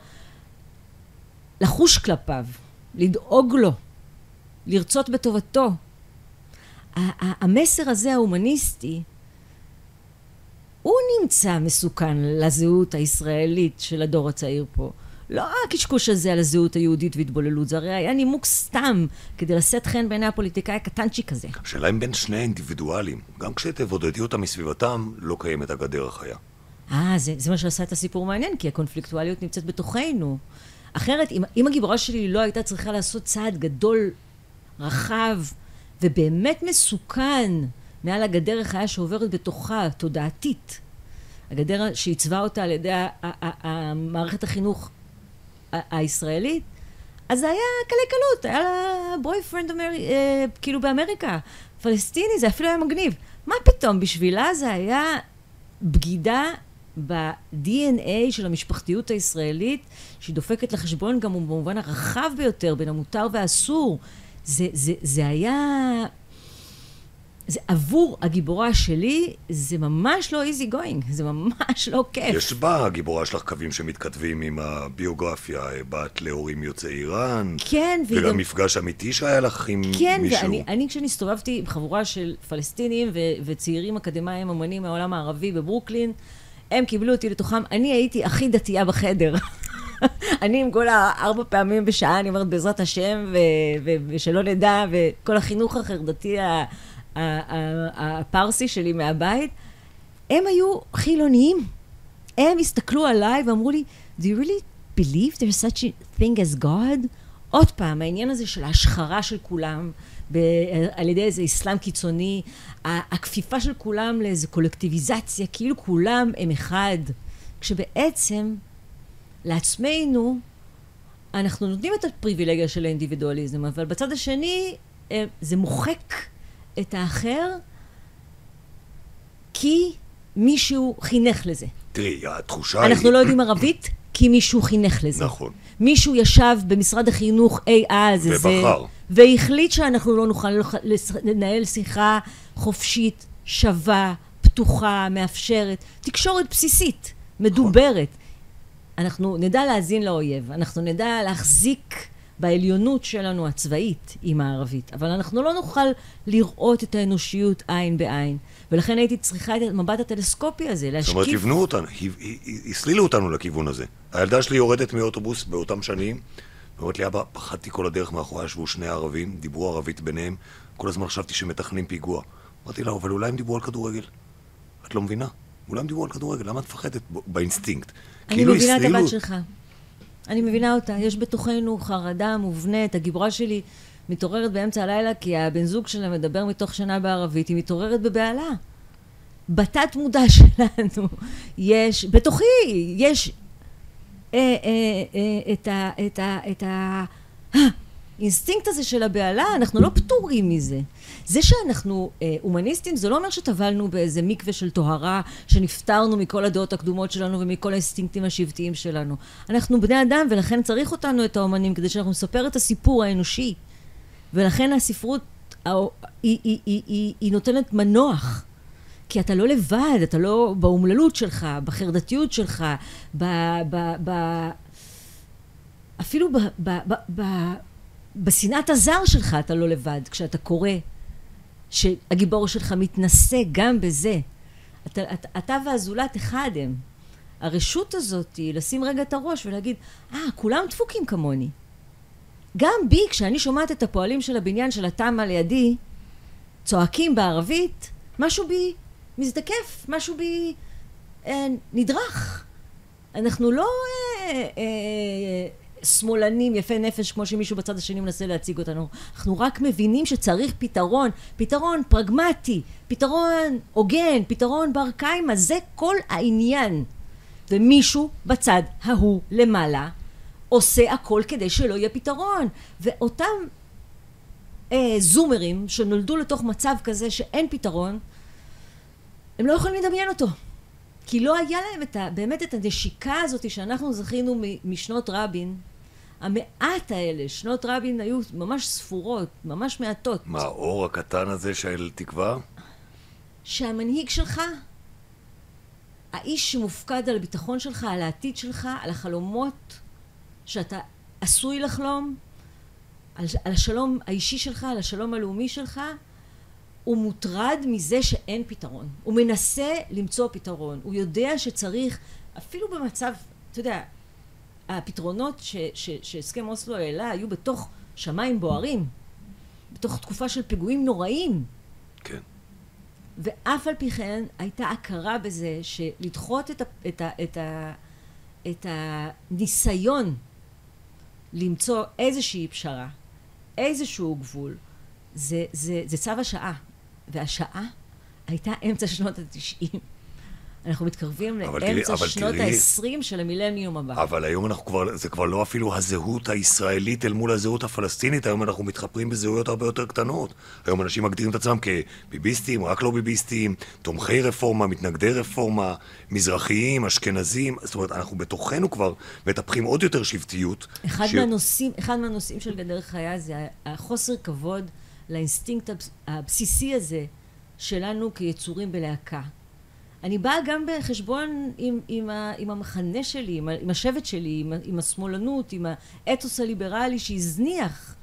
לחוש כלפיו, לדאוג לו, לרצות בטובתו. המסר הזה, ההומניסטי, הוא נמצא מסוכן לזהות הישראלית של הדור הצעיר פה. לא הקשקוש הזה על הזהות היהודית והתבוללות, זה הרי היה נימוק סתם כדי לשאת חן בעיני הפוליטיקאי הקטנצ'יק הזה.
השאלה אם בין שני האינדיבידואלים, גם כשתבודדי אותם מסביבתם, לא קיימת הגדר החיה.
אה, זה, זה מה שעשה את הסיפור מעניין, כי הקונפליקטואליות נמצאת בתוכנו. אחרת, אם, אם הגיבורה שלי לא הייתה צריכה לעשות צעד גדול, רחב, ובאמת מסוכן, מעל הגדר החיה שעוברת בתוכה, תודעתית, הגדר שעיצבה אותה על ידי ה- ה- ה- ה- מערכת החינוך הישראלית, אז זה היה קלי קלות, היה לה בויפרנד אמר... אה, כאילו באמריקה, פלסטיני, זה אפילו היה מגניב. מה פתאום, בשבילה זה היה בגידה ב-DNA של המשפחתיות הישראלית, שהיא דופקת לחשבון גם במובן הרחב ביותר בין המותר והאסור. זה, זה, זה היה... זה עבור הגיבורה שלי, זה ממש לא easy going, זה ממש לא כיף.
יש בגיבורה שלך קווים שמתכתבים עם הביוגרפיה, בת להורים יוצאי איראן,
כן,
וגם
גם-
מפגש אמיתי שהיה לך עם
כן,
מישהו.
ואני אני כשאני הסתובבתי עם חבורה של פלסטינים ו, וצעירים אקדמאים אמנים מהעולם הערבי בברוקלין, הם קיבלו אותי לתוכם, אני הייתי הכי דתייה בחדר. <laughs> אני עם כל הארבע פעמים בשעה, אני אומרת בעזרת השם, ו, ו, ושלא נדע, וכל החינוך החרדתי ה- הפרסי שלי מהבית, הם היו חילוניים. הם הסתכלו עליי ואמרו לי, Do you really believe there's such a thing as God? עוד פעם, העניין הזה של ההשחרה של כולם ב- על ידי איזה אסלאם קיצוני, הכפיפה של כולם לאיזו קולקטיביזציה, כאילו כולם הם אחד, כשבעצם לעצמנו אנחנו נותנים את הפריבילגיה של האינדיבידואליזם, אבל בצד השני אה, זה מוחק את האחר כי מישהו חינך לזה.
תראי, התחושה היא...
אנחנו לא יודעים ערבית כי מישהו חינך לזה.
נכון.
מישהו ישב במשרד החינוך אי אז.
ובחר.
והחליט שאנחנו לא נוכל לנהל שיחה חופשית, שווה, פתוחה, מאפשרת, תקשורת בסיסית, מדוברת. אנחנו נדע להאזין לאויב, אנחנו נדע להחזיק בעליונות שלנו הצבאית עם הערבית, אבל אנחנו לא נוכל לראות את האנושיות עין בעין. ולכן הייתי צריכה את המבט הטלסקופי הזה,
זאת
להשקיף.
אומרת, כיוונו אותנו, הסלילו אותנו לכיוון הזה. הילדה שלי יורדת מאוטובוס באותם שנים, ואומרת לי, אבא, פחדתי כל הדרך מאחורי ישבו שני ערבים, דיברו ערבית ביניהם, כל הזמן חשבתי שמתכננים פיגוע. אמרתי לה, אבל אולי הם דיברו על כדורגל. את לא מבינה? אולי הם דיברו על כדורגל, למה את מפחדת באינסטינקט?
אני
כאילו
מבינה את הבת שלך. אני מבינה אותה. יש בתוכנו חרדה מובנית. הגיבורה שלי מתעוררת באמצע הלילה כי הבן זוג שלה מדבר מתוך שנה בערבית, היא מתעוררת בבהלה. בתת מודע <laughs> שלנו יש, בתוכי, יש אה, אה, אה, את ה... את ה... את ה... האינסטינקט הזה של הבהלה, אנחנו לא פטורים מזה. זה שאנחנו אה, הומניסטים, זה לא אומר שטבלנו באיזה מקווה של טהרה, שנפטרנו מכל הדעות הקדומות שלנו ומכל האינסטינקטים השבטיים שלנו. אנחנו בני אדם, ולכן צריך אותנו, את האומנים, כדי שאנחנו נספר את הסיפור האנושי. ולכן הספרות היא, היא, היא, היא, היא נותנת מנוח. כי אתה לא לבד, אתה לא באומללות שלך, בחרדתיות שלך, ב... ב, ב אפילו ב, ב, ב, ב, בשנאת הזר שלך אתה לא לבד, כשאתה קורא שהגיבור שלך מתנשא גם בזה. אתה, אתה, אתה והזולת אחד הם. הרשות הזאת היא לשים רגע את הראש ולהגיד, אה, ah, כולם דפוקים כמוני. גם בי, כשאני שומעת את הפועלים של הבניין של התמ"א לידי, צועקים בערבית, משהו בי מזדקף, משהו בי אה, נדרך. אנחנו לא אה, אה, שמאלנים, יפי נפש, כמו שמישהו בצד השני מנסה להציג אותנו. אנחנו רק מבינים שצריך פתרון, פתרון פרגמטי, פתרון הוגן, פתרון בר קיימא, זה כל העניין. ומישהו בצד ההוא למעלה עושה הכל כדי שלא יהיה פתרון. ואותם אה, זומרים שנולדו לתוך מצב כזה שאין פתרון, הם לא יכולים לדמיין אותו. כי לא היה להם את ה, באמת את הנשיקה הזאת שאנחנו זכינו משנות רבין. המעט האלה, שנות רבין היו ממש ספורות, ממש מעטות.
מה, האור הקטן הזה של תקווה?
שהמנהיג שלך, האיש שמופקד על הביטחון שלך, על העתיד שלך, על החלומות שאתה עשוי לחלום, על, על השלום האישי שלך, על השלום הלאומי שלך, הוא מוטרד מזה שאין פתרון. הוא מנסה למצוא פתרון. הוא יודע שצריך, אפילו במצב, אתה יודע, הפתרונות שהסכם אוסלו העלה היו בתוך שמיים בוערים, בתוך תקופה של פיגועים נוראים.
כן.
ואף על פי כן הייתה הכרה בזה שלדחות את, ה, את, ה, את, ה, את הניסיון למצוא איזושהי פשרה, איזשהו גבול, זה, זה, זה צו השעה. והשעה הייתה אמצע שנות התשעים. אנחנו מתקרבים לאמצע שנות ה-20 של המילניום הבא.
אבל היום אנחנו כבר, זה כבר לא אפילו הזהות הישראלית אל מול הזהות הפלסטינית, היום אנחנו מתחפרים בזהויות הרבה יותר קטנות. היום אנשים מגדירים את עצמם כביביסטים, רק לא ביביסטים, תומכי רפורמה, מתנגדי רפורמה, מזרחיים, אשכנזים, זאת אומרת, אנחנו בתוכנו כבר מטפחים עוד יותר שבטיות.
אחד, ש... מהנושאים, אחד מהנושאים של גדר חיה זה החוסר כבוד לאינסטינקט הבסיסי הזה שלנו כיצורים בלהקה. אני באה גם בחשבון עם, עם, ה, עם המחנה שלי, עם, עם השבט שלי, עם, עם השמאלנות, עם האתוס הליברלי שהזניח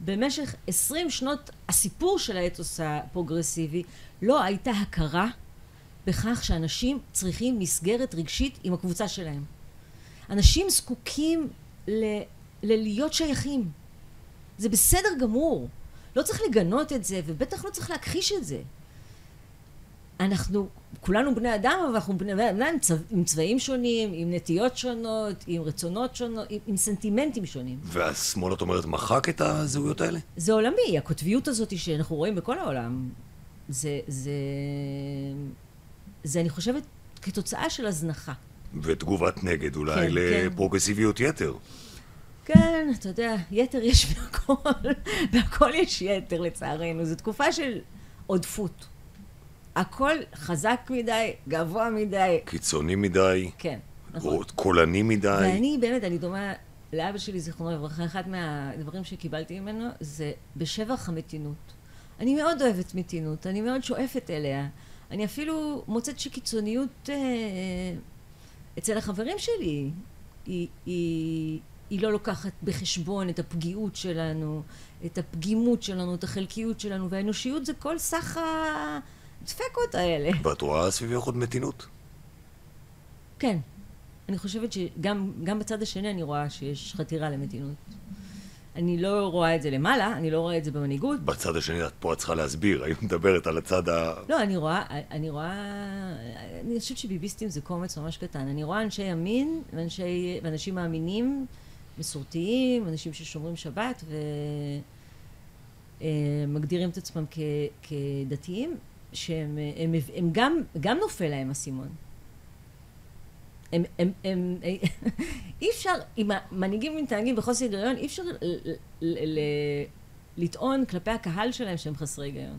במשך עשרים שנות הסיפור של האתוס הפרוגרסיבי לא הייתה הכרה בכך שאנשים צריכים מסגרת רגשית עם הקבוצה שלהם. אנשים זקוקים ל, ללהיות שייכים. זה בסדר גמור. לא צריך לגנות את זה, ובטח לא צריך להכחיש את זה. אנחנו כולנו בני אדם, אבל אנחנו בני אדם עם, צבע, עם צבעים שונים, עם נטיות שונות, עם רצונות שונות, עם, עם סנטימנטים שונים.
והשמאל, את אומרת, מחק את הזהויות האלה?
זה עולמי, הקוטביות הזאת שאנחנו רואים בכל העולם, זה, זה, זה אני חושבת, כתוצאה של הזנחה.
ותגובת נגד אולי כן. לפרוגרסיביות כן. יתר.
כן, אתה יודע, יתר יש בהכל, <laughs> בהכל יש יתר לצערנו, זו תקופה של עודפות. הכל חזק מדי, גבוה מדי.
קיצוני מדי.
כן, נכון.
קולני מדי.
ואני באמת, אני דומה לאבא שלי, זיכרונו לברכה, אחד מהדברים שקיבלתי ממנו זה בשבח המתינות. אני מאוד אוהבת מתינות, אני מאוד שואפת אליה. אני אפילו מוצאת שקיצוניות אה, אצל החברים שלי היא, היא, היא לא לוקחת בחשבון את הפגיעות שלנו, את הפגימות שלנו, את החלקיות שלנו, והאנושיות זה כל סך הדפקות האלה.
ואת רואה סביבך עוד מתינות?
כן. אני חושבת שגם בצד השני אני רואה שיש חתירה למתינות. אני לא רואה את זה למעלה, אני לא רואה את זה במנהיגות.
בצד השני, את פה את צריכה להסביר, האם מדברת על הצד ה...
לא, אני רואה, אני רואה, אני חושבת שביביסטים זה קומץ ממש קטן. אני רואה אנשי ימין ואנשי, ואנשים מאמינים מסורתיים, אנשים ששומרים שבת ומגדירים את עצמם כ, כדתיים, שהם הם, הם גם, גם נופל להם אסימון. הם, הם, הם, אי אפשר, אם המנהיגים מתנהגים בחוסר היגיון, אי אפשר ל, ל, ל, לטעון כלפי הקהל שלהם שהם חסרי היגיון.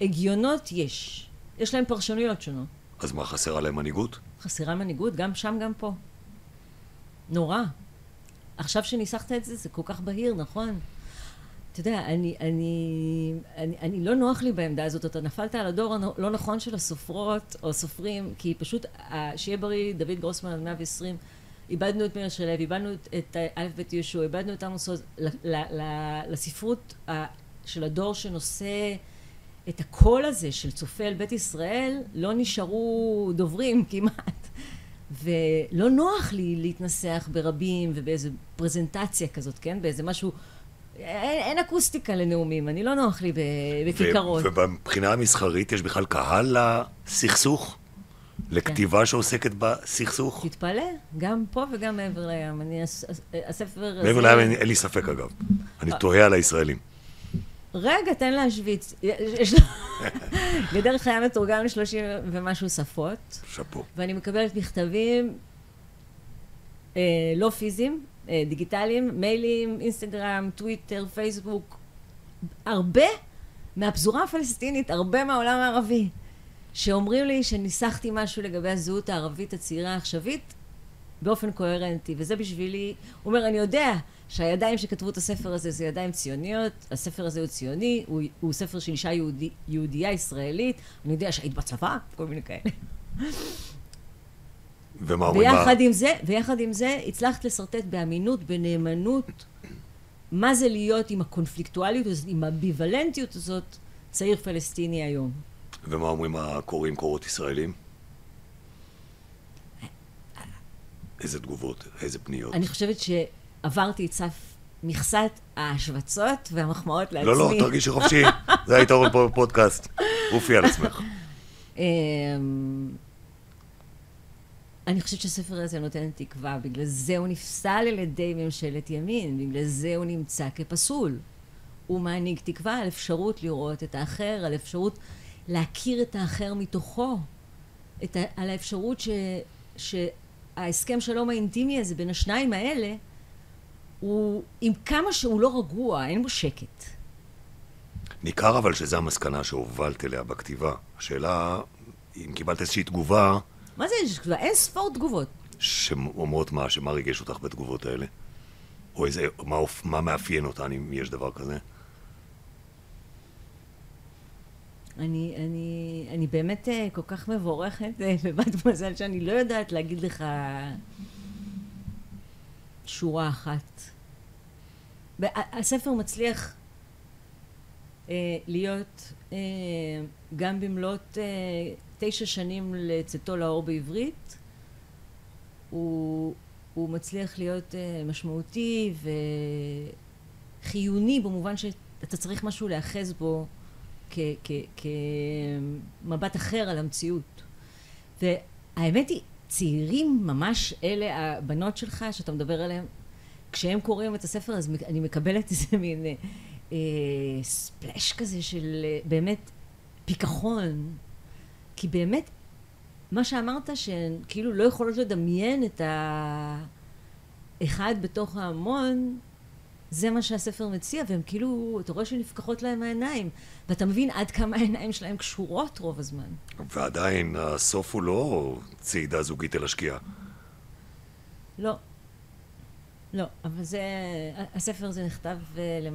הגיונות יש, יש להם פרשנויות שונות.
אז מה, חסרה להם מנהיגות?
חסרה מנהיגות, גם שם, גם פה. נורא. עכשיו שניסחת את זה, זה כל כך בהיר, נכון? אתה יודע, אני, אני, אני, אני לא נוח לי בעמדה הזאת, אתה נפלת על הדור הלא נכון של הסופרות או סופרים, כי פשוט, שיהיה בריא, דוד גרוסמן עד 120, איבדנו את מאיר שלו, איבדנו את, את א' ב' יהושע, איבדנו את עמוס עוז, לספרות של הדור שנושא את הקול הזה של צופה אל בית ישראל, לא נשארו דוברים <laughs> כמעט. ולא נוח לי להתנסח ברבים ובאיזה פרזנטציה כזאת, כן? באיזה משהו... אין, אין אקוסטיקה לנאומים, אני לא נוח לי בכיכרות.
ובבחינה המסחרית יש בכלל קהל לסכסוך? לכתיבה כן. שעוסקת בסכסוך?
תתפלא, גם פה וגם מעבר לים. אני, הספר
הזה... מעבר לים אין, אין לי ספק אגב. אני תוהה על הישראלים.
רגע, תן להשוויץ. יש גדר <laughs> חיה מתורגם לשלושים ומשהו שפות.
שאפו.
ואני מקבלת מכתבים אה, לא פיזיים, אה, דיגיטליים, מיילים, אינסטגרם, טוויטר, פייסבוק, הרבה מהפזורה הפלסטינית, הרבה מהעולם הערבי, שאומרים לי שניסחתי משהו לגבי הזהות הערבית הצעירה העכשווית באופן קוהרנטי, וזה בשבילי, הוא אומר, אני יודע שהידיים שכתבו את הספר הזה זה ידיים ציוניות, הספר הזה הוא ציוני, הוא, הוא ספר של אישה יהודי, יהודייה ישראלית, אני יודע שהיית בצבא, כל מיני כאלה.
ומה אומרים?
ויחד עם זה, ויחד עם זה הצלחת לשרטט באמינות, בנאמנות, מה זה להיות עם הקונפליקטואליות הזאת, עם האמביוולנטיות הזאת, צעיר פלסטיני היום.
ומה אומרים הקוראים קורות ישראלים? איזה תגובות, איזה פניות?
אני חושבת שעברתי את סף מכסת ההשווצות והמחמאות לעצמי.
לא, לא, תרגישי חופשי, <laughs> זה היתרון פה בפודקאסט. עופי על עצמך.
אני חושבת שהספר הזה נותן תקווה, בגלל זה הוא נפסל על ידי ממשלת ימין, בגלל זה הוא נמצא כפסול. הוא מעניק תקווה על אפשרות לראות את האחר, על אפשרות להכיר את האחר מתוכו, את ה, על האפשרות ש, שההסכם שלום האינטימי הזה בין השניים האלה, הוא עם כמה שהוא לא רגוע, אין בו שקט.
ניכר אבל שזו המסקנה שהובלת אליה בכתיבה. השאלה, אם קיבלת איזושהי תגובה...
מה זה יש תגובה? אין ספור תגובות.
שאומרות מה? שמה ריגש אותך בתגובות האלה? או איזה, מה, מה מאפיין אותן, אם יש דבר כזה?
אני, אני, אני באמת uh, כל כך מבורכת uh, בבת מזל שאני לא יודעת להגיד לך שורה אחת. הספר מצליח uh, להיות uh, גם במלאת uh, תשע שנים לצאתו לאור בעברית. הוא, הוא מצליח להיות uh, משמעותי וחיוני במובן שאתה צריך משהו להיאחז בו כמבט אחר על המציאות. והאמת היא, צעירים ממש אלה הבנות שלך שאתה מדבר עליהן, כשהם קוראים את הספר אז אני מקבלת איזה מין אה, אה, ספלאש כזה של אה, באמת פיכחון. כי באמת, מה שאמרת שהן כאילו לא יכולות לדמיין את האחד בתוך ההמון, זה מה שהספר מציע, והם כאילו, אתה רואה שנפקחות להם העיניים, ואתה מבין עד כמה העיניים שלהם קשורות רוב הזמן.
ועדיין, הסוף הוא לא צעידה זוגית אל השקיעה.
לא. לא, אבל זה, הספר הזה נכתב אה,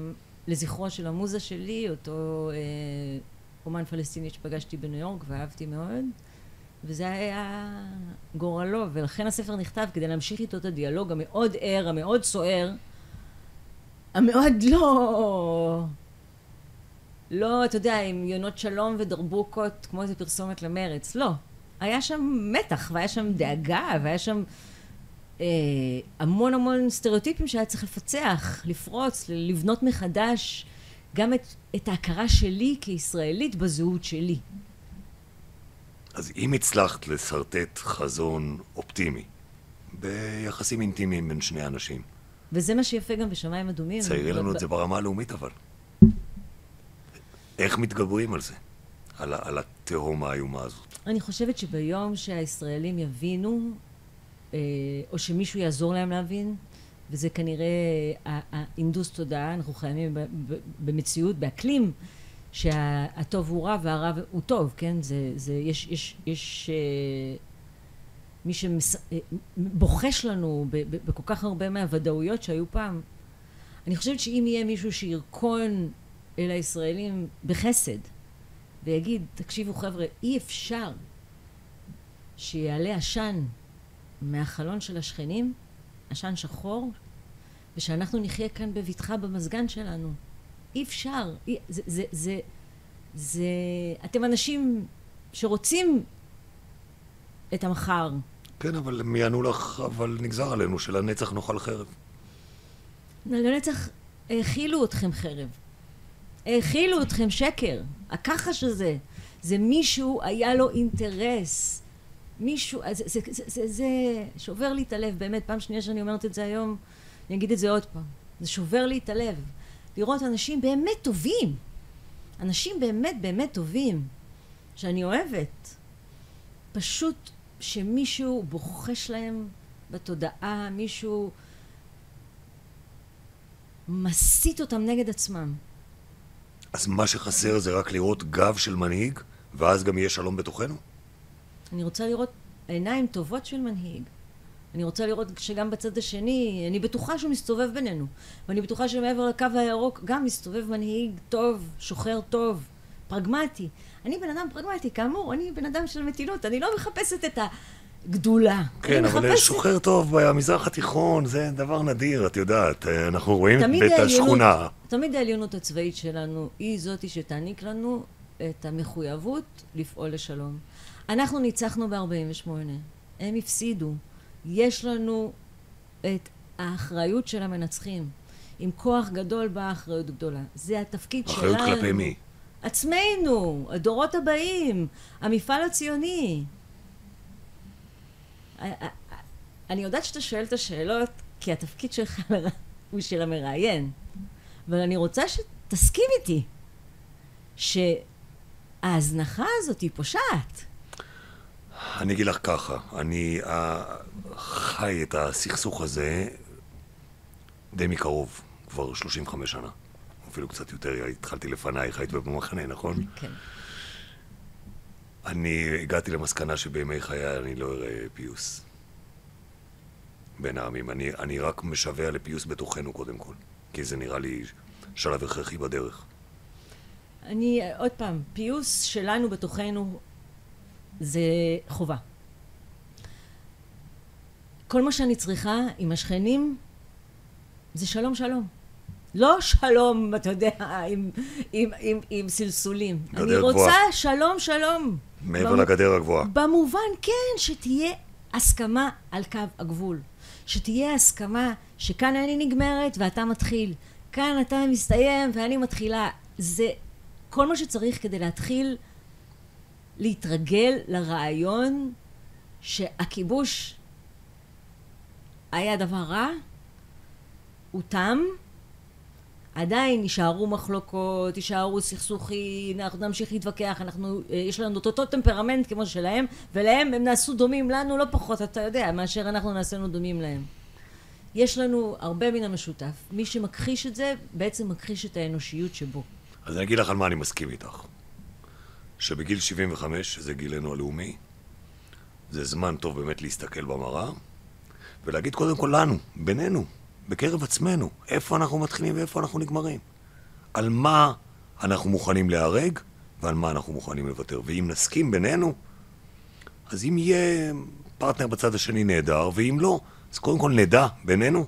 לזכרו של המוזה שלי, אותו אה, אומן פלסטיני שפגשתי בניו יורק ואהבתי מאוד, וזה היה גורלו, ולכן הספר נכתב כדי להמשיך איתו את הדיאלוג המאוד ער, המאוד סוער, המאוד לא... לא, אתה יודע, עם יונות שלום ודרבוקות, כמו איזה פרסומת למרץ. לא. היה שם מתח, והיה שם דאגה, והיה שם אה, המון המון סטריאוטיפים שהיה צריך לפצח, לפרוץ, לבנות מחדש גם את, את ההכרה שלי כישראלית בזהות שלי.
אז אם הצלחת לשרטט חזון אופטימי ביחסים אינטימיים בין שני אנשים,
וזה מה שיפה גם בשמיים אדומים.
ציירי לנו את זה ברמה הלאומית אבל. איך מתגברים על זה? על, על התהום האיומה הזאת?
אני חושבת שביום שהישראלים יבינו, אה, או שמישהו יעזור להם להבין, וזה כנראה ההינדוס תודעה, אנחנו חייבים במציאות, באקלים, שהטוב הוא רע והרע הוא טוב, כן? זה, זה, יש, יש, יש אה, מי שבוחש לנו בכל כך הרבה מהוודאויות שהיו פעם. אני חושבת שאם יהיה מישהו שירקון אל הישראלים בחסד, ויגיד, תקשיבו חבר'ה, אי אפשר שיעלה עשן מהחלון של השכנים, עשן שחור, ושאנחנו נחיה כאן בבטחה במזגן שלנו. אי אפשר. אי, זה, זה, זה, זה... אתם אנשים שרוצים את המחר.
כן, אבל הם יענו לך, אבל נגזר עלינו שלנצח נאכל חרב.
לנצח האכילו אתכם חרב. האכילו אתכם שקר. הכחש הזה. זה מישהו, היה לו אינטרס. מישהו, זה, זה, זה, זה, זה שובר לי את הלב, באמת, פעם שנייה שאני אומרת את זה היום, אני אגיד את זה עוד פעם. זה שובר לי את הלב. לראות אנשים באמת טובים. אנשים באמת באמת טובים, שאני אוהבת. פשוט שמישהו בוחש להם בתודעה, מישהו מסית אותם נגד עצמם.
אז מה שחסר זה רק לראות גב של מנהיג, ואז גם יהיה שלום בתוכנו?
אני רוצה לראות עיניים טובות של מנהיג. אני רוצה לראות שגם בצד השני, אני בטוחה שהוא מסתובב בינינו. ואני בטוחה שמעבר לקו הירוק גם מסתובב מנהיג טוב, שוחר טוב, פרגמטי. אני בן אדם פרגמטי, כאמור, אני בן אדם של מתינות, אני לא מחפשת את הגדולה.
כן, אבל מחפשת... שוחר טוב במזרח התיכון זה דבר נדיר, את יודעת. אנחנו רואים את השכונה.
תמיד העליונות הצבאית שלנו היא זאתי שתעניק לנו את המחויבות לפעול לשלום. אנחנו ניצחנו ב-48, הם הפסידו. יש לנו את האחריות של המנצחים. עם כוח גדול באה אחריות גדולה. זה התפקיד
אחריות
שלנו.
אחריות כלפי מי?
עצמנו, הדורות הבאים, המפעל הציוני. אני יודעת שאתה שואל את השאלות כי התפקיד שלך <laughs> הוא של המראיין, אבל אני רוצה שתסכים איתי שההזנחה הזאת היא פושעת.
אני אגיד לך ככה, אני uh, חי את הסכסוך הזה די מקרוב, כבר 35 שנה. אפילו קצת יותר, התחלתי לפנייך, היית במחנה, נכון?
כן.
אני הגעתי למסקנה שבימי חיי אני לא אראה פיוס בין העמים. אני, אני רק משווע לפיוס בתוכנו קודם כל, כי זה נראה לי שלב הכרחי בדרך.
אני, עוד פעם, פיוס שלנו בתוכנו זה חובה. כל מה שאני צריכה עם השכנים זה שלום שלום. לא שלום, אתה יודע, עם, עם, עם, עם סלסולים. אני רוצה גבוה. שלום שלום.
מעבר במ... לגדר הגבוהה.
במובן, כן, שתהיה הסכמה על קו הגבול. שתהיה הסכמה שכאן אני נגמרת ואתה מתחיל. כאן אתה מסתיים ואני מתחילה. זה כל מה שצריך כדי להתחיל להתרגל לרעיון שהכיבוש היה דבר רע, הוא תם, עדיין יישארו מחלוקות, יישארו סכסוכים, אנחנו נמשיך להתווכח, אנחנו, אה, יש לנו את אותו טמפרמנט כמו שלהם, ולהם הם נעשו דומים לנו לא פחות, אתה יודע, מאשר אנחנו נעשינו דומים להם. יש לנו הרבה מן המשותף. מי שמכחיש את זה, בעצם מכחיש את האנושיות שבו.
אז אני אגיד לך על מה אני מסכים איתך. שבגיל 75, שזה גילנו הלאומי, זה זמן טוב באמת להסתכל במראה ולהגיד קודם כל לנו, בינינו, בקרב עצמנו, איפה אנחנו מתחילים ואיפה אנחנו נגמרים. על מה אנחנו מוכנים להיהרג ועל מה אנחנו מוכנים לוותר. ואם נסכים בינינו, אז אם יהיה פרטנר בצד השני נהדר, ואם לא, אז קודם כל נדע בינינו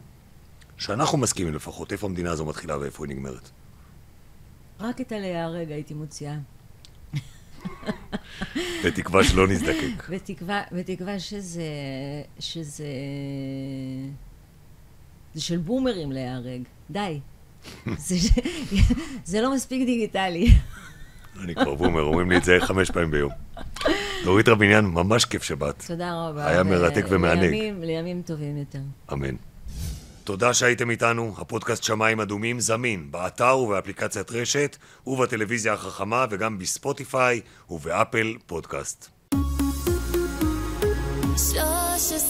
שאנחנו מסכימים לפחות איפה המדינה הזו מתחילה ואיפה היא נגמרת.
רק את הלהיהרג הייתי מוציאה. <laughs>
בתקווה שלא נזדקק.
בתקווה, בתקווה שזה, שזה... זה של בומרים להיהרג. די. <laughs> זה, זה לא מספיק דיגיטלי.
אני כבר בומר, אומרים לי את זה חמש פעמים ביום. דורית רביניאן, ממש כיף שבאת.
תודה רבה.
היה מרתק ומענג.
לימים, לימים טובים יותר.
אמן. תודה שהייתם איתנו. הפודקאסט שמיים אדומים זמין באתר ובאפליקציית רשת ובטלוויזיה החכמה וגם בספוטיפיי ובאפל פודקאסט. 13